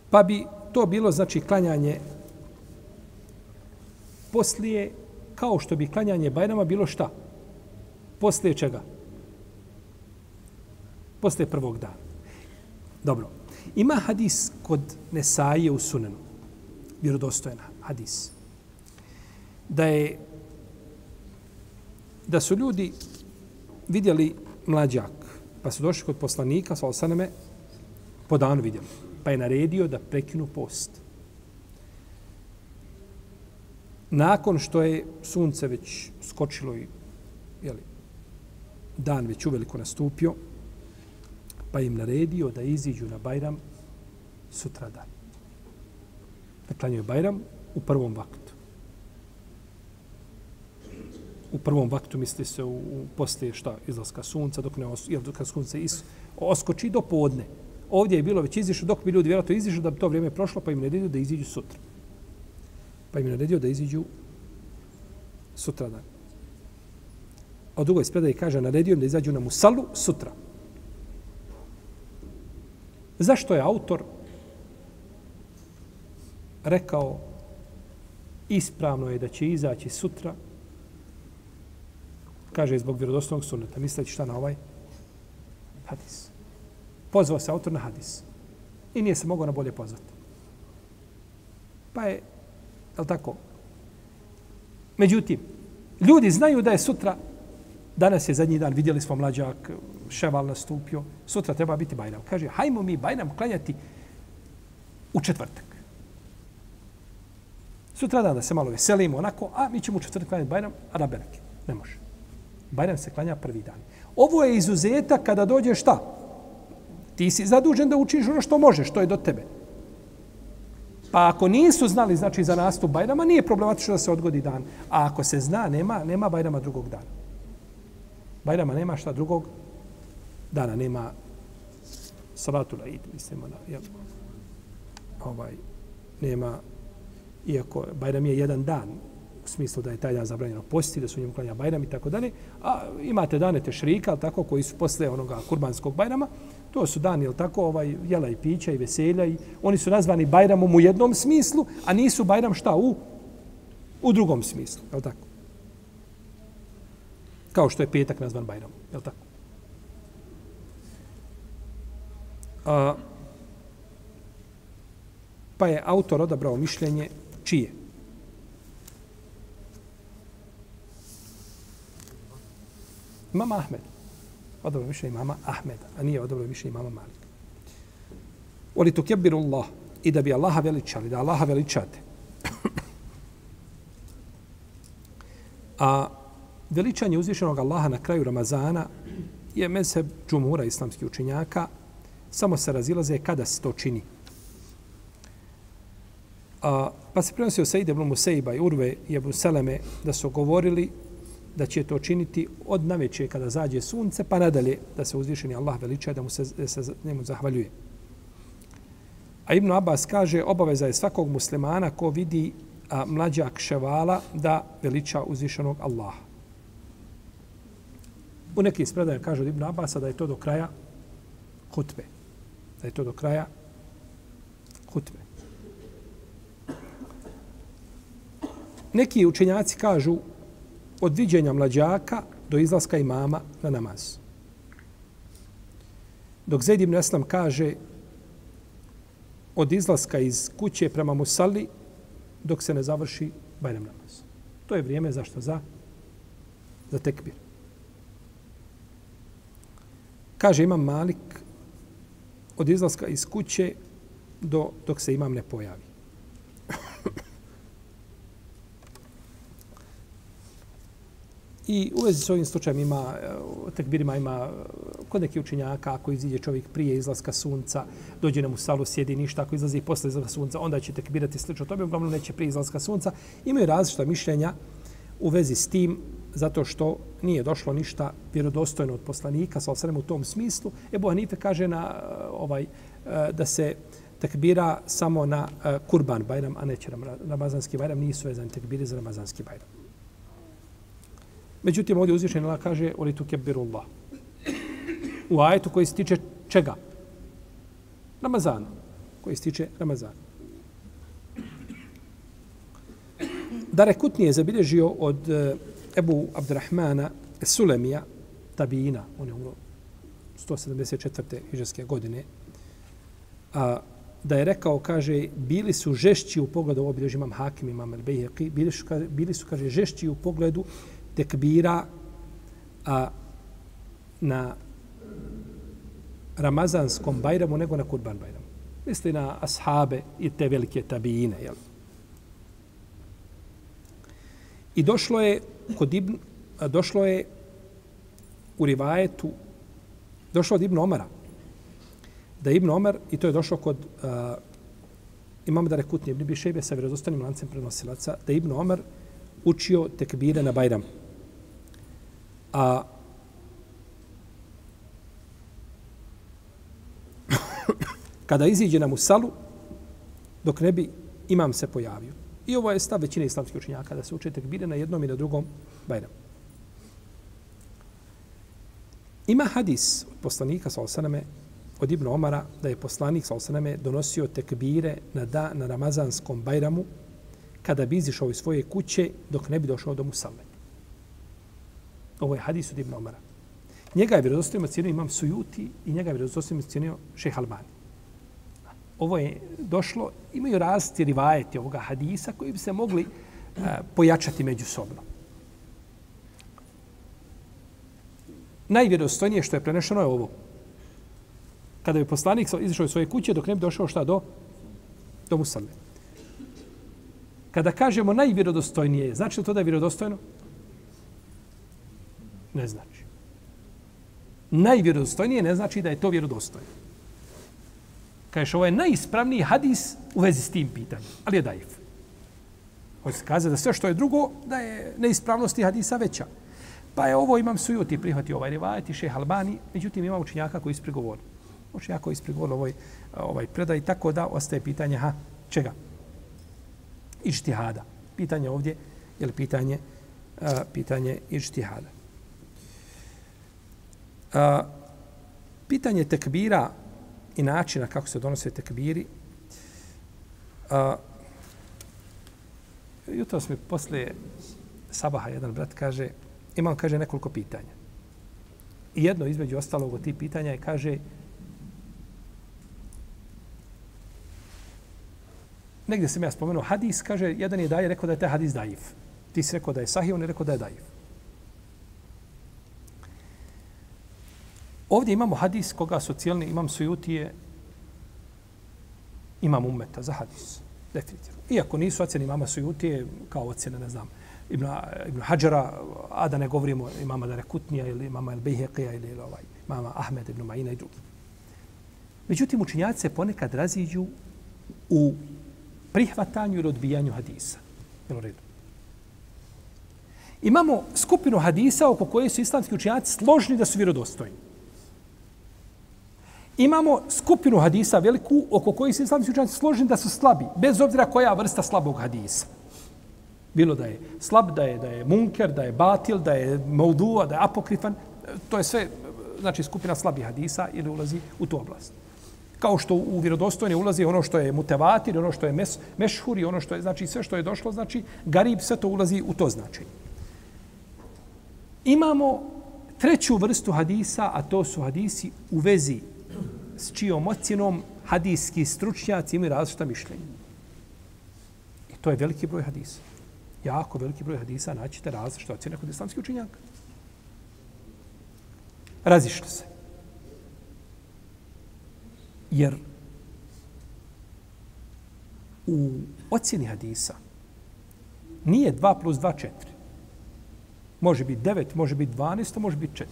Pa bi to bilo, znači, klanjanje poslije, kao što bi klanjanje Bajrama bilo šta? Poslije čega? Poslije prvog dana. Dobro. Ima hadis kod Nesaije u Sunenu. Vjerodostojena hadis. Da je da su ljudi vidjeli mlađak, pa su došli kod poslanika, sa osaneme, po danu vidjeli pa je naredio da prekinu post. Nakon što je sunce već skočilo i jeli, dan već uveliko nastupio, pa im naredio da iziđu na Bajram sutra dan. Da klanjaju Bajram u prvom vaktu. U prvom vaktu misli se u, u poslije šta izlaska sunca, dok ne os, jel, dok sunce is, oskoči do podne. Ovdje je bilo već izišlo, dok bi ljudi vjerojatno izišli da bi to vrijeme prošlo, pa im naredio da iziđu sutra. Pa im naredio da iziđu sutra dan. A drugoj spredaj kaže, naredio im da izađu na Musalu sutra. Zašto je autor rekao ispravno je da će izaći sutra kaže zbog vjerodostojnog sunneta. Misleći šta na ovaj hadis? Pozvao se autor na hadis. I nije se mogao na bolje pozvati. Pa je, je li tako? Međutim, ljudi znaju da je sutra, danas je zadnji dan, vidjeli smo mlađak, ševal nastupio, sutra treba biti Bajram. Kaže, hajmo mi Bajram klanjati u četvrtak. Sutra dan da se malo veselimo onako, a mi ćemo u četvrtak klanjati Bajram, a da Ne može. Bajram se klanja prvi dan. Ovo je izuzetak kada dođe šta? Ti si zadužen da učiš ono što možeš, što je do tebe. Pa ako nisu znali znači za nastup Bajrama, nije problematično da se odgodi dan. A ako se zna, nema, nema Bajrama drugog dana. Bajrama nema šta drugog dana, nema salatu la id, mislimo na, jel, ovaj, nema, iako Bajram je jedan dan, u smislu da je taj dan zabranjeno posti, da su njemu klanja Bajram i tako dalje, a imate dane tešrika, tako, koji su posle onoga kurbanskog Bajrama, To su dani, jel tako, ovaj, jela i pića i veselja. I oni su nazvani Bajramom u jednom smislu, a nisu Bajram šta u? U drugom smislu, jel tako? Kao što je petak nazvan Bajramom, jel tako? A, pa je autor odabrao mišljenje čije? Mama Ahmed. Odabrao mišljenje mama Ahmeda, a nije odabrao mišljenje mama Malik. Oli tu kebiru Allah i da bi Allaha veličali, da Allaha veličate. a veličanje uzvišenog Allaha na kraju Ramazana je mezheb džumura islamskih učenjaka, samo se razilaze kada se to čini. A, pa se prenosio Sejde ibn Musejba i Urve i Ebu Seleme da su govorili da će to činiti od naveče kada zađe sunce, pa nadalje da se uzvišeni Allah veliča da mu se, da se njemu zahvaljuje. A Ibn Abbas kaže, obaveza je svakog muslimana ko vidi a, mlađak ševala da veliča uzvišenog Allaha. U nekim spredajama kaže od Ibn Abasa da je to do kraja hutbe. Da je to do kraja hutbe. Neki učenjaci kažu od viđenja mlađaka do izlaska imama na namaz. Dok Zaid ibn Aslam kaže od izlaska iz kuće prema Musali dok se ne završi Bajram namaz. To je vrijeme zašto za za tekbir. Kaže imam Malik od izlaska iz kuće do dok se imam ne pojavi. I u vezi s ovim slučajem ima, eh, tekbirima ima eh, kod nekih učinjaka, ako iziđe čovjek prije izlaska sunca, dođe nam u salu, sjedi ništa, ako izlazi posle izlaska sunca, onda će tekbirati slično tome, uglavnom neće prije izlaska sunca. Imaju različita mišljenja u vezi s tim, zato što nije došlo ništa vjerodostojno od poslanika, sa osrem u tom smislu. Ebu Hanife kaže na eh, ovaj eh, da se tekbira samo na eh, kurban bajram, a neće ramazanski bajram, nisu vezani tekbiri za ramazanski bajram. Međutim, ovdje uzvišen Allah kaže Oli tu kebirullah. U ajetu koji se tiče čega? Ramazana. Koji se tiče Ramazana. Dare Kutni je zabilježio od Ebu Abdurrahmana Sulemija, tabijina, on je umro 174. hiđarske godine, a, da je rekao, kaže, bili su žešći u pogledu, ovo bilježi imam Hakim, imam Al-Bejheqi, bili su, bili su, kaže, žešći u pogledu tekbira a, na Ramazanskom bajramu nego na Kurban bajramu. Misli na ashabe i te velike tabijine. Jel? I došlo je kod Ibn, došlo je u rivajetu došlo od Ibn Omara da Ibn Omar, i to je došlo kod uh, imamo da rekutni Ibn Bišebe sa vjerozostanim lancem prenosilaca, da Ibn Omar učio tekbire na Bajram. A kada iziđe na Musalu, dok ne bi imam se pojavio. I ovo je stav većine islamskih učenjaka, da se uče tekbire na jednom i na drugom bajramu. Ima hadis od poslanika sa osaname, od Ibn Omara, da je poslanik sa osaname donosio tekbire na, da, na ramazanskom bajramu kada bi izišao iz svoje kuće dok ne bi došao do Musale. Ovo je hadis od Ibn Omara. Njega je vjerozostavljeno cijenio imam Sujuti i njega je vjerozostavljeno cijenio Šeha Albani. Ovo je došlo, imaju različiti rivajeti ovoga hadisa koji bi se mogli eh, pojačati međusobno. Najvjerozostojnije što je prenešeno je ovo. Kada bi poslanik izašao iz svoje kuće dok ne bi došao šta do? Do Musalme. Kada kažemo najvjerodostojnije, znači li to da je vjerodostojno? Ne znači. Najvjerodostojnije ne znači da je to vjerodostojno. Kažeš, ovo je najispravniji hadis u vezi s tim pitanjem, ali je daif. Hoće se kazati da sve što je drugo, da je neispravnosti hadisa veća. Pa je ovo imam sujuti prihvati ovaj rivajet i šeh Albani, međutim imam učenjaka koji ispregovor. Učenjaka koji ispregovor ovaj, ovaj predaj, tako da ostaje pitanje, ha, čega? Ištihada. Pitanje ovdje je li pitanje, uh, pitanje ištihada. A, pitanje tekbira i načina kako se donose tekbiri. A, jutro mi posle sabaha jedan brat kaže, imam, kaže, nekoliko pitanja. I jedno između ostalog od tih pitanja je, kaže, negdje sam ja spomenuo hadis, kaže, jedan je daje rekao da je taj hadis dajiv. Ti si rekao da je sahih, on je rekao da je dajiv. Ovdje imamo hadis koga su cijelni, imam sujutije, imam umeta za hadis. Definitivno. Iako nisu ocjeni imama sujutije, kao ocjene, ne znam, Ibn, Ibn Hadžara, a da ne govorimo imama Darekutnija ili imama El Bejheqija ili, ili ovaj, imama Ahmed Ibn Ma'ina i drugi. Međutim, učinjaci se ponekad raziđu u prihvatanju ili odbijanju hadisa. Jel u redu? Imamo skupinu hadisa oko koje su islamski učinjaci složni da su vjerodostojni. Imamo skupinu hadisa veliku oko koji se islamski učenjaci složeni da su slabi, bez obzira koja vrsta slabog hadisa. Bilo da je slab, da je, da je munker, da je batil, da je maudua, da je apokrifan, to je sve znači skupina slabih hadisa ili ulazi u tu oblast. Kao što u vjerodostojne ulazi ono što je mutevatir, ono što je mes, mešhur i ono što je, znači sve što je došlo, znači garib, sve to ulazi u to značenje. Imamo treću vrstu hadisa, a to su hadisi u vezi s čijom ocjenom hadijski stručnjaci imaju različita mišljenja. I to je veliki broj hadisa. Jako veliki broj hadisa naćete različite ocjene kod islamskih učinjaka. Razišli se. Jer u ocjeni hadisa nije 2 plus 2 4. Može biti 9, može biti 12, može biti 4.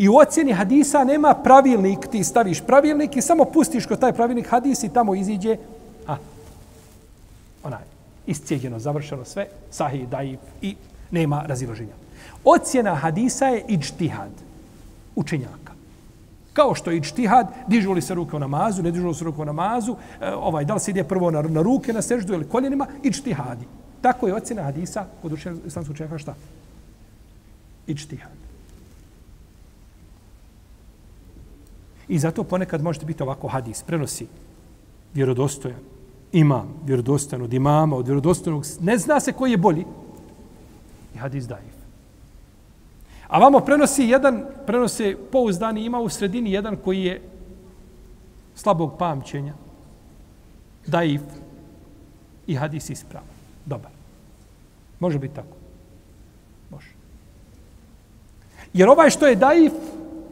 I u ocjeni hadisa nema pravilnik, ti staviš pravilnik i samo pustiš kod taj pravilnik hadis i tamo iziđe, a, onaj, iscijeđeno, završeno sve, sahih, daif i nema raziloženja. Ocjena hadisa je ičtihad, učenjaka. Kao što je ičtihad, dižu li se ruke u namazu, ne dižu li se ruke u namazu, e, ovaj, da li se ide prvo na, na ruke, na seždu ili koljenima, ičtihadi. Tako je ocjena hadisa kod učenja islamskog učenjaka šta? Ičtihad. I zato ponekad možete biti ovako hadis, prenosi vjerodostojan imam, vjerodostojan od imama, od vjerodostojnog, ne zna se koji je bolji. I hadis daif. A vamo prenosi jedan, prenose pouzdani, ima u sredini jedan koji je slabog pamćenja, daif i hadis ispravan. Dobar. Može biti tako. Može. Jer ovaj što je daif,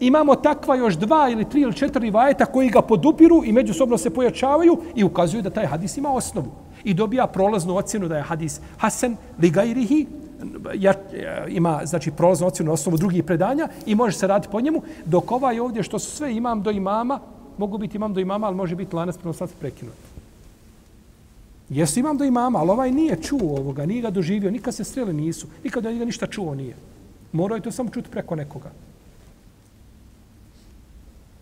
imamo takva još dva ili tri ili četiri vajeta koji ga podupiru i međusobno se pojačavaju i ukazuju da taj hadis ima osnovu. I dobija prolaznu ocjenu da je hadis Hasan Ligajrihi, ja, eh, ima znači prolaznu ocjenu na osnovu drugih predanja i može se raditi po njemu, dok ovaj ovdje što su sve imam do imama, mogu biti imam do imama, ali može biti lanac prenosac prekinut. Jesu imam do imama, ali ovaj nije čuo ovoga, nije ga doživio, nikad se strele nisu, nikad da ništa čuo nije. Morao je to samo čuti preko nekoga.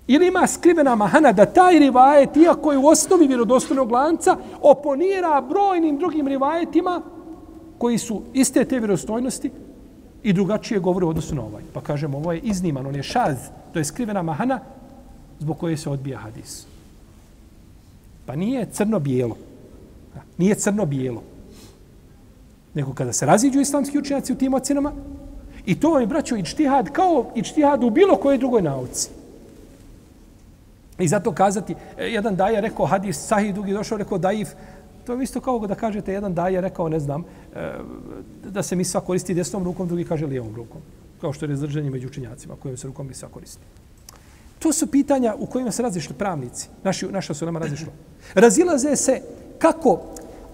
Ili ima skrivena mahana da taj rivajet, iako je u osnovi vjerodostojnog lanca, oponira brojnim drugim rivajetima koji su iste te vjerodostojnosti i drugačije govore u odnosu na ovaj. Pa kažemo, ovo je izniman, on je šaz, to je skrivena mahana zbog koje se odbija hadis. Pa nije crno-bijelo. Nije crno-bijelo. Nego kada se raziđu islamski učenjaci u tim ocenama, i to vam je, braćo, ičtihad kao ičtihad u bilo kojoj drugoj nauci. I zato kazati, e, jedan daje rekao hadis sahih, drugi došao rekao daif, to je isto kao da kažete, jedan daje rekao, ne znam, e, da se misva koristi desnom rukom, drugi kaže lijevom rukom. Kao što je razdržanje među učenjacima, kojim se rukom misva koristi. To su pitanja u kojima se razišli pravnici. Naši, naša su nama razišli. Razilaze se kako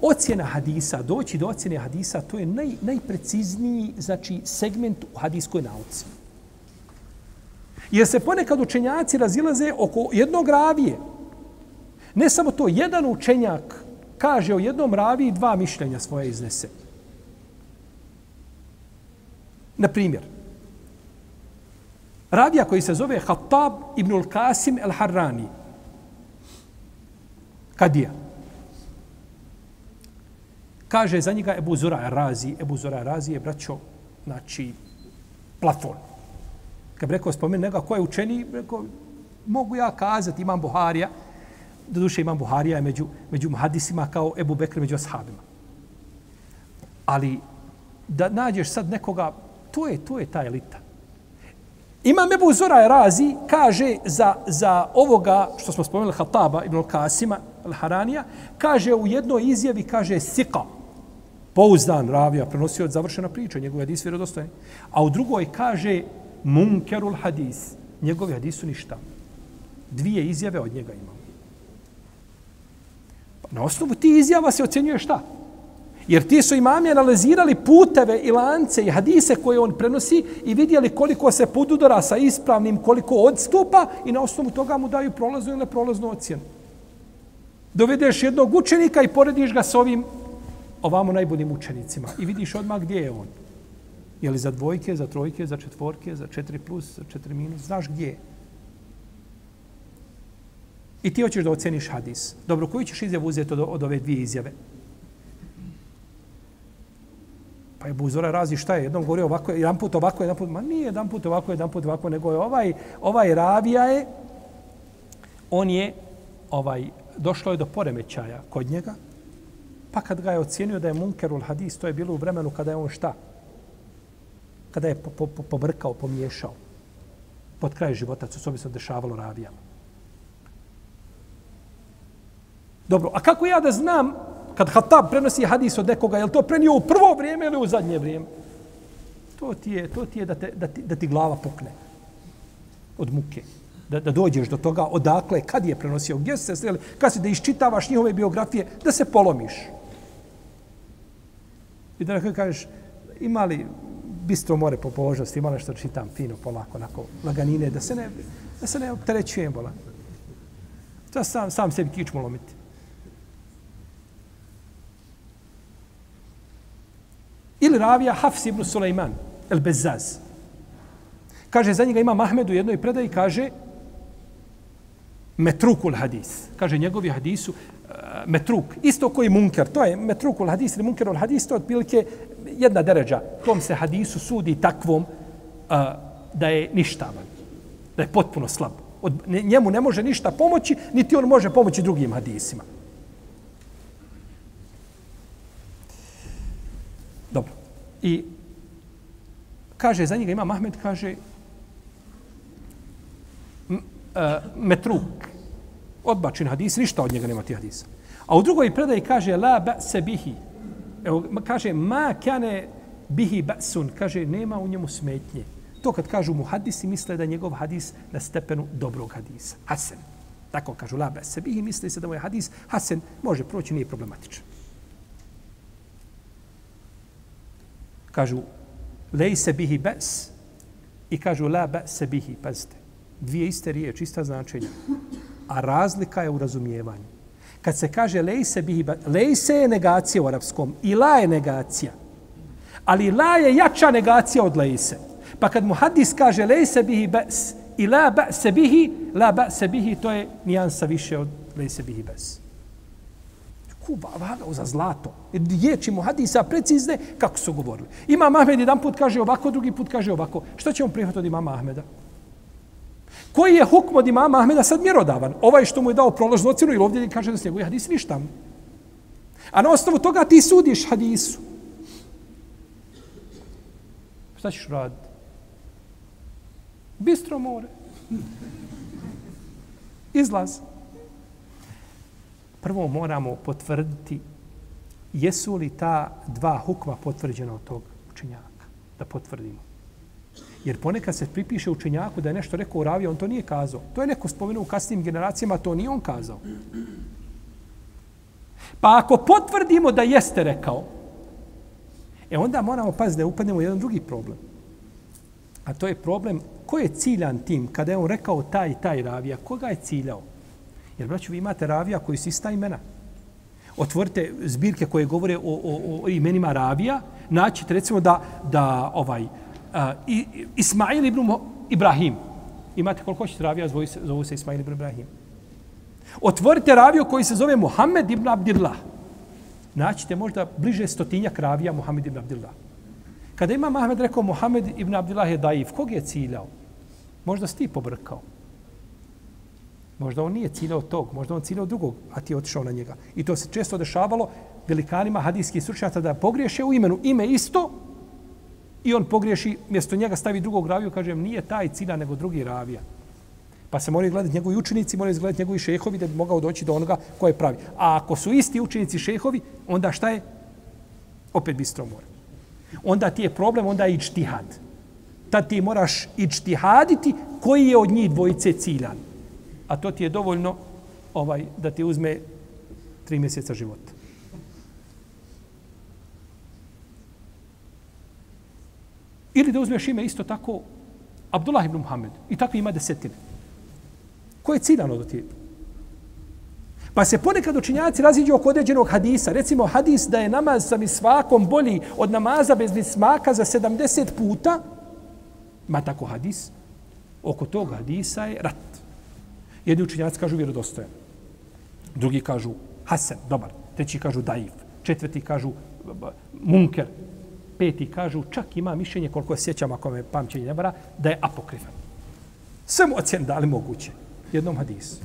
ocjena hadisa, doći do ocjene hadisa, to je naj, najprecizniji znači, segment u hadiskoj nauci. Jer se ponekad učenjaci razilaze oko jednog ravije. Ne samo to, jedan učenjak kaže o jednom raviji dva mišljenja svoje iznese. Na primjer, ravija koji se zove Hattab ibn al-Qasim al-Harrani. Kadija. Kaže za njega Ebu Zura Razi. Ebu Zura Razi je, braćo, znači, plafon. Kad bi rekao, spomenu njega ko je učeni, rekao, mogu ja kazati, imam Buharija, do duše imam Buharija među, među hadisima kao Ebu Bekr među ashabima. Ali da nađeš sad nekoga, to je, to je ta elita. Imam Ebu Zora Razi kaže za, za ovoga što smo spomenuli Hataba ibn Kasima al-Haranija, kaže u jednoj izjavi, kaže Sika, pouzdan ravija, prenosio od završena priča, njegove hadis vjerodostojan. A u drugoj kaže Munkerul hadis, njegovi hadisu ništa. Dvije izjave od njega imamo. Pa na osnovu ti izjava se ocjenjuje šta? Jer ti su imami analizirali puteve i lance i hadise koje on prenosi i vidjeli koliko se podudora sa ispravnim, koliko odstupa i na osnovu toga mu daju prolaznu ili prolaznu ocjenu. Dovedeš jednog učenika i porediš ga s ovim ovamo najboljim učenicima i vidiš odmah gdje je on. Je li za dvojke, za trojke, za četvorke, za četiri plus, za četiri minus, znaš gdje je. I ti hoćeš da oceniš hadis. Dobro, koju ćeš izjavu uzeti od, od ove dvije izjave? Pa je Buzora razi šta je, jednom govorio ovako, jedan put ovako, jedan put, ma nije jedan put ovako, jedan put ovako, nego je ovaj, ovaj ravija je, on je, ovaj, došlo je do poremećaja kod njega, pa kad ga je ocjenio da je munkerul hadis, to je bilo u vremenu kada je on šta? Kada je po, po, pobrkao, pomiješao. Pod kraj života, co se obično dešavalo ravijama. Dobro, a kako ja da znam kad Hatab prenosi hadis od nekoga, je li to prenio u prvo vrijeme ili u zadnje vrijeme? To ti je, to ti je da, te, da, ti, da ti glava pukne od muke. Da, da dođeš do toga odakle, kad je prenosio, gdje se sreli, kad si da iščitavaš njihove biografije, da se polomiš. I da kažeš, ima li bistro more po požnosti, malo što čitam fino, polako, onako, laganine, da se ne, da se ne opterećujem, bola. To sam, sam sebi kičmu lomiti. Ili ravija Hafs ibn Sulejman, el Bezaz. Kaže, za njega ima Mahmed u jednoj predaji, kaže, metrukul hadis. Kaže, njegovi hadisu, eh, metruk, isto koji munker, to je metrukul hadis ili munkerul hadis, to je otprilike jedna deređa. Tom se hadisu sudi takvom a, da je ništavan, da je potpuno slab. Od, njemu ne može ništa pomoći, niti on može pomoći drugim hadisima. Dobro. I kaže za njega ima Mahmed, kaže m, e, metruk, odbačen hadis, ništa od njega nema ti hadisa. A u drugoj predaji kaže la ba se bihi. Evo, kaže ma kane bihi ba'sun, kaže nema u njemu smetnje. To kad kažu mu hadisi, misle da je njegov hadis na stepenu dobrog hadisa. Hasen. Tako kažu la ba se bihi, misle se da mu je hadis hasen, može proći, nije problematičan. Kažu, lej se bihi ba's i kažu la be se bihi, pazite. Dvije iste riječi, ista značenja. A razlika je u razumijevanju. Kad se kaže lejse bihi lejse je negacija u arapskom i la je negacija. Ali la je jača negacija od lejse. Pa kad mu hadis kaže lejse bihi bes i la be se bihi, la be se bihi, to je nijansa više od lejse bihi bes. Kuba, vagao za zlato. Riječi mu hadisa precizne kako su govorili. Imam Ahmed jedan put kaže ovako, drugi put kaže ovako. Što ćemo prihvatiti od imama Ahmeda? Koji je hukm od imama Ahmeda sad mjerodavan? Ovaj što mu je dao prolaznu ocjenu ili ovdje kaže da se njegovi hadis ništa. A na osnovu toga ti sudiš hadisu. Šta ćeš raditi? Bistro more. Izlaz prvo moramo potvrditi jesu li ta dva hukma potvrđena od tog učenjaka. Da potvrdimo. Jer ponekad se pripiše učenjaku da je nešto rekao u ravi, on to nije kazao. To je neko spomenuo u kasnim generacijama, to nije on kazao. Pa ako potvrdimo da jeste rekao, e onda moramo paziti da upadnemo u jedan drugi problem. A to je problem ko je ciljan tim kada je on rekao taj i taj ravija, koga je ciljao? Jer, braću, vi imate ravija koji su ista imena. Otvorite zbirke koje govore o, o, o imenima ravija, naćete recimo da, da ovaj, uh, Ismail ibn Ibrahim. Imate koliko hoćete ravija, zove se, zove se Ismail ibn Ibrahim. Otvorite raviju koji se zove Muhammed ibn Abdillah. Naćite možda bliže stotinjak ravija Muhammed ibn Abdillah. Kada ima Mahmed rekao Muhammed ibn Abdillah je daif, kog je ciljao? Možda si ti pobrkao. Možda on nije ciljao tog, možda on ciljao drugog, a ti je otišao na njega. I to se često dešavalo velikanima hadijskih stručnjaka da pogriješe u imenu. Ime isto, i on pogriješi, mjesto njega stavi drugog raviju, kažem, nije taj cina, nego drugi ravija. Pa se moraju gledati njegovi učenici, moraju gledati njegovi šehovi da bi mogao doći do onoga ko je pravi. A ako su isti učenici šehovi, onda šta je? Opet bistro mora. Onda ti je problem, onda je ičtihad. Tad ti moraš ičtihaditi koji je od njih dvojice ciljan. A to ti je dovoljno ovaj da ti uzme tri mjeseca života. Ili da uzmeš ime isto tako Abdullah ibn Muhammed. I tako ima desetine. Ko je ciljano do tijeta? Pa se ponekad učinjaci raziđu oko određenog hadisa. Recimo hadis da je namaz sa misvakom bolji od namaza bez mismaka za 70 puta. Ma tako hadis. Oko tog hadisa je rat. Jedni učinjaci kažu vjerodostojan. Drugi kažu Hasan, dobar. Treći kažu Daif. Četvrti kažu Munker. Peti kažu, čak ima mišljenje, koliko sjećam, ako me pamćenje ne vara, da je apokrifan. Sve mu ocjen dali moguće. Jednom hadisu.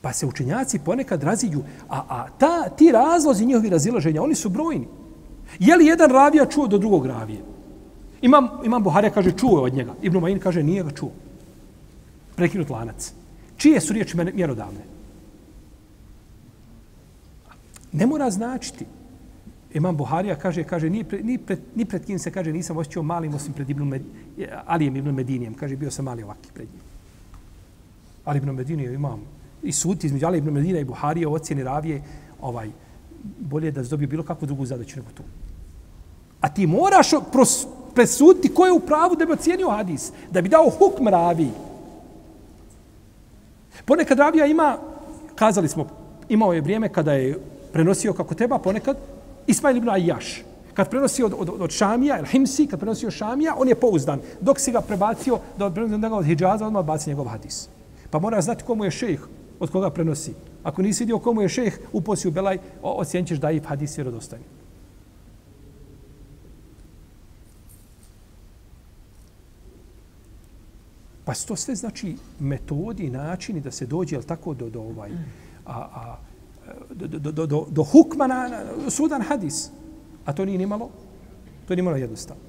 Pa se učenjaci ponekad razilju, a, a ta, ti razlozi njihovi razilaženja, oni su brojni. Je li jedan ravija čuo do drugog ravije? Imam, imam Buharija kaže čuo od njega. Ibn Majin kaže nije ga čuo. Prekinut lanac. Čije su riječi mjerodavne? Ne mora značiti. Imam Buharija kaže, kaže ni, pre, ni, pred, ni pred kim se kaže nisam osjećao malim osim pred Ibn Med, Alijem Ibn Medinijem. Kaže, bio sam mali ovaki pred njim. Ali Ibn Medinijem imam i sud između Ali ibn Medina i Buharija u ocjeni ravije, ovaj, bolje da zdobio bilo kakvu drugu zadaću nego tu. A ti moraš pros, presuditi ko je u pravu da bi ocijenio hadis, da bi dao hukm ravi. Ponekad ravija ima, kazali smo, imao je vrijeme kada je prenosio kako treba, ponekad Ismail ibn Ajjaš. Kad prenosi od, od, od Šamija, El Himsi, kad prenosio Šamija, on je pouzdan. Dok si ga prebacio, da od, da od Hidžaza, odmah baci njegov hadis. Pa mora znati komu je šejh, od koga prenosi. Ako nisi vidio komu je šejh, uposi u Belaj, ocijenit da je hadis vjerodostojni. Pa to sve znači metodi, načini da se dođe, jel tako, do, do, ovaj, a, a, do, do, do, do, do hukma na, na sudan hadis. A to nije nimalo, to nije malo jednostavno.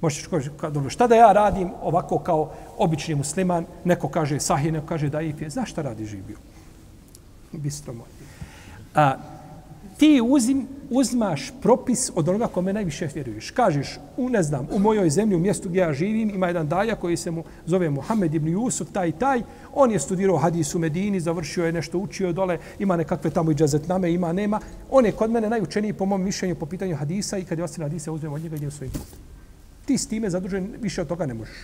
Možeš kaži, dobro, šta da ja radim ovako kao obični musliman, neko kaže sahih, neko kaže daif je, znaš šta radi živio? Bistro moj. A, ti uzim, uzmaš propis od onoga kome najviše vjeruješ. Kažeš, u, ne znam, u mojoj zemlji, u mjestu gdje ja živim, ima jedan daja koji se mu zove Muhammed ibn Jusuf, taj i taj. On je studirao hadis u Medini, završio je nešto, učio dole, ima nekakve tamo i džazetname, ima, nema. On je kod mene najučeniji po mom mišljenju po pitanju hadisa i kad je ostane hadisa, uzmem od njega i idem svojim putem. Ti s time zadužen više od toga ne možeš.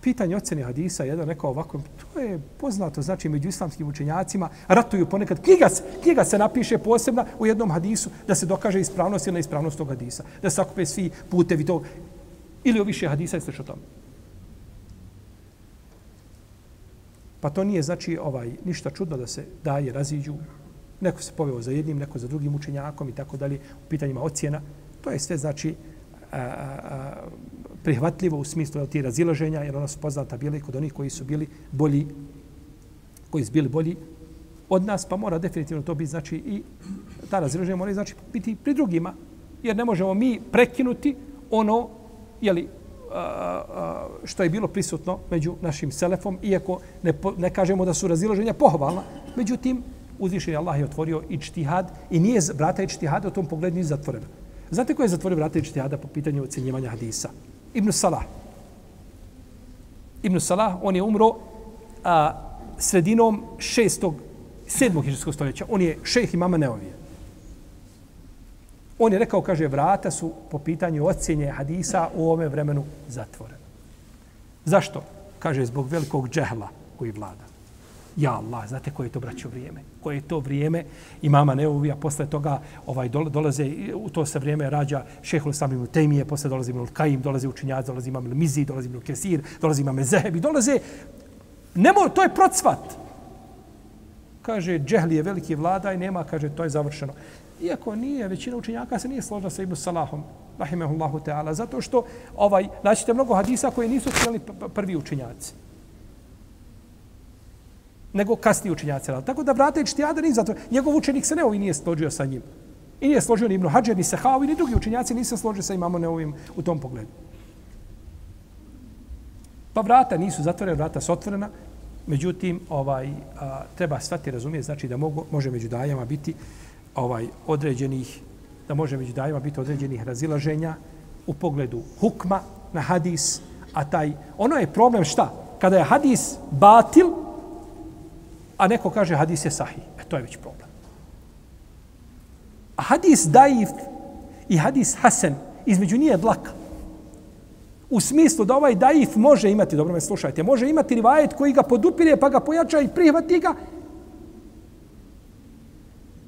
Pitanje ocjene hadisa, jedan rekao ovako, to je poznato, znači među islamskim učenjacima, ratuju ponekad, knjiga se, knjiga se napiše posebna u jednom hadisu da se dokaže ispravnost ili neispravnost tog hadisa. Da se sakupe svi putevi to, ili o više hadisa i slično tome. Pa to nije znači ovaj ništa čudno da se daje raziđu neko se poveo za jednim, neko za drugim učenjakom i tako dalje, u pitanjima ocjena. To je sve znači a, a, prihvatljivo u smislu ti razilaženja, jer ona su poznata bili kod onih koji su bili bolji, koji su bili bolji od nas, pa mora definitivno to biti, znači, i ta razilaženja mora znači biti pri drugima, jer ne možemo mi prekinuti ono, jeli, što je bilo prisutno među našim selefom, iako ne, ne kažemo da su razilaženja pohvalna, međutim, uzvišen Allah je otvorio i čtihad i nije vrata i čtihada u tom pogledu nije zatvorena. Znate ko je zatvorio vrata i čtihada po pitanju ocjenjivanja hadisa? Ibn Salah. Ibn Salah, on je umro a, sredinom šestog, sedmog hiđarskog stoljeća. On je šejh imama Neovije. On je rekao, kaže, vrata su po pitanju ocjenje hadisa u ovome vremenu zatvorena. Zašto? Kaže, zbog velikog džehla koji vlada. Ja Allah, znate koje je to braćo vrijeme? Koje je to vrijeme i mama Neuvija, posle toga ovaj dolaze, u to se vrijeme rađa šehol sami u Temije, posle dolazi Ibn Kajim, dolazi učinjac, dolazi imam Mizi, dolazi Ibn Kesir, dolazi imam Zehebi, dolaze, nemo, to je procvat. Kaže, džehli je veliki vlada i nema, kaže, to je završeno. Iako nije, većina učenjaka se nije složila sa Ibn Salahom, rahimahullahu ta'ala, zato što, ovaj, naćete mnogo hadisa koje nisu htjeli prvi učenjaci nego kasniji učenjaci. Tako da vrata ičtihada nije zato. Njegov učenik se ne ovi nije složio sa njim. I nije složio ni Ibnu Hadžer, ni Sehaovi, ni drugi učenjaci nisu složili sa imamo neovim u tom pogledu. Pa vrata nisu zatvorena, vrata su otvorena. Međutim, ovaj a, treba svati razumije, znači da mogu, može među dajama biti ovaj određenih da može među dajama biti određenih razilaženja u pogledu hukma na hadis, a taj, ono je problem šta? Kada je hadis batil, a neko kaže hadis je sahih. E, to je već problem. A hadis daif i hadis hasen između nije dlaka. U smislu da ovaj daif može imati, dobro me slušajte, može imati rivajet koji ga podupire pa ga pojača i prihvati ga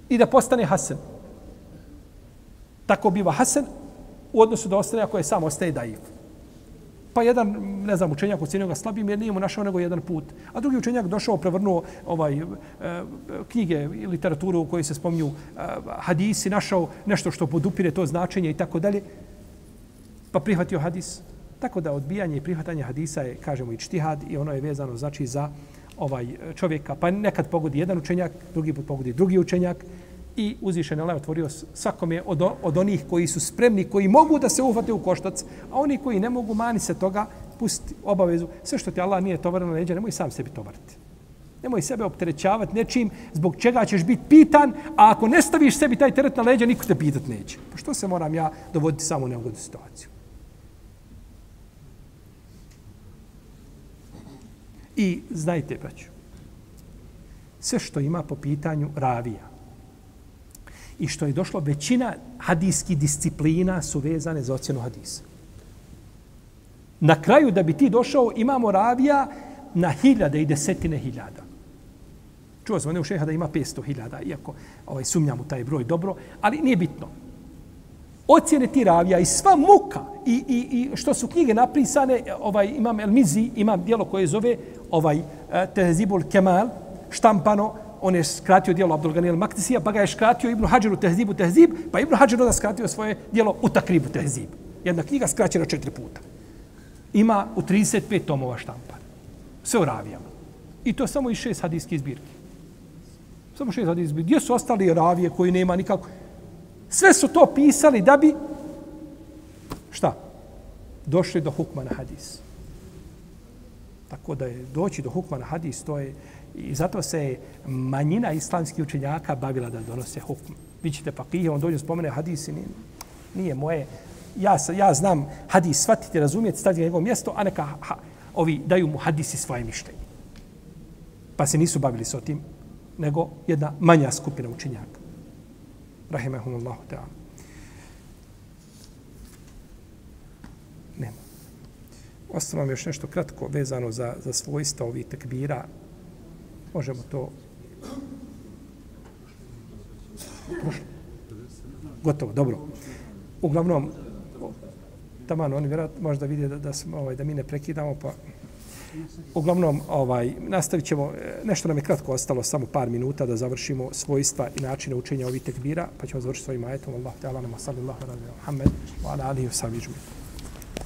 i da postane hasen. Tako biva hasen u odnosu da ostane ako je sam ostaje daif. Pa jedan, ne znam, učenjak ocjenio ga slabim jer nije mu našao nego jedan put. A drugi učenjak došao, prevrnuo ovaj, e, knjige i literaturu u kojoj se spominju e, hadisi, našao nešto što podupire to značenje i tako dalje, pa prihvatio hadis. Tako da odbijanje i prihvatanje hadisa je, kažemo, i čtihad i ono je vezano znači za ovaj čovjeka. Pa nekad pogodi jedan učenjak, drugi put pogodi drugi učenjak i uzvišen Allah otvorio svakome od, od onih koji su spremni, koji mogu da se uhvate u koštac, a oni koji ne mogu, mani se toga, pusti obavezu. Sve što ti Allah nije tovarno na leđa, nemoj sam sebi tovariti. Nemoj sebe opterećavati nečim zbog čega ćeš biti pitan, a ako ne staviš sebi taj teret na leđa, niko te pitat neće. Pa što se moram ja dovoditi samo u neugodnu situaciju? I znajte, braću, sve što ima po pitanju ravija, i što je došlo većina hadijskih disciplina su vezane za ocjenu hadisa. Na kraju da bi ti došao imamo ravija na hiljade i desetine hiljada. Čuo sam u šeha da ima 500 hiljada, iako ovaj, sumnjam u taj broj dobro, ali nije bitno. Ocjene ti ravija i sva muka i, i, i što su knjige napisane, ovaj, imam El Mizi, imam dijelo koje zove ovaj, eh, Tehzibul Kemal, štampano, on je skratio dijelo Abdulganil Maktisija, pa ga je skratio Ibnu Hadžiru Tehzibu Tehzib, pa Ibnu Hadžiru da skratio svoje dijelo u Takribu Tehzib. Jedna knjiga skraćena četiri puta. Ima u 35 tomova štampa. Sve u ravijama. I to samo iz šest hadijskih zbirki. Samo šest hadijskih zbirki. Gdje su ostali ravije koji nema nikako? Sve su to pisali da bi šta? Došli do hukma na hadis. Tako da je doći do hukma na hadis, to je I zato se manjina islamskih učenjaka bavila da donose hukm. Vi ćete fakije, on dođe spomene hadisi, nije, nije moje. Ja, ja znam hadis, shvatite, razumijete, stavite na njegovo mjesto, a neka ha, ovi daju mu hadisi svoje mišljenje. Pa se nisu bavili s tim, nego jedna manja skupina učenjaka. Rahimahumullahu ta'ala. Nema. Ostalo još nešto kratko vezano za, za svojstva ovih tekbira možemo to gotovo, dobro. Uglavnom, taman oni vjerojatno možda vide da, da, smo, ovaj, da mi ne prekidamo, pa uglavnom ovaj, nastavit ćemo, e, nešto nam je kratko ostalo, samo par minuta da završimo svojstva i načine učenja ovih tekbira, pa ćemo završiti svojim ajetom. Allah, te Allah, nama sallallahu alaihi wa sallam, wa ala alihi wa sallam,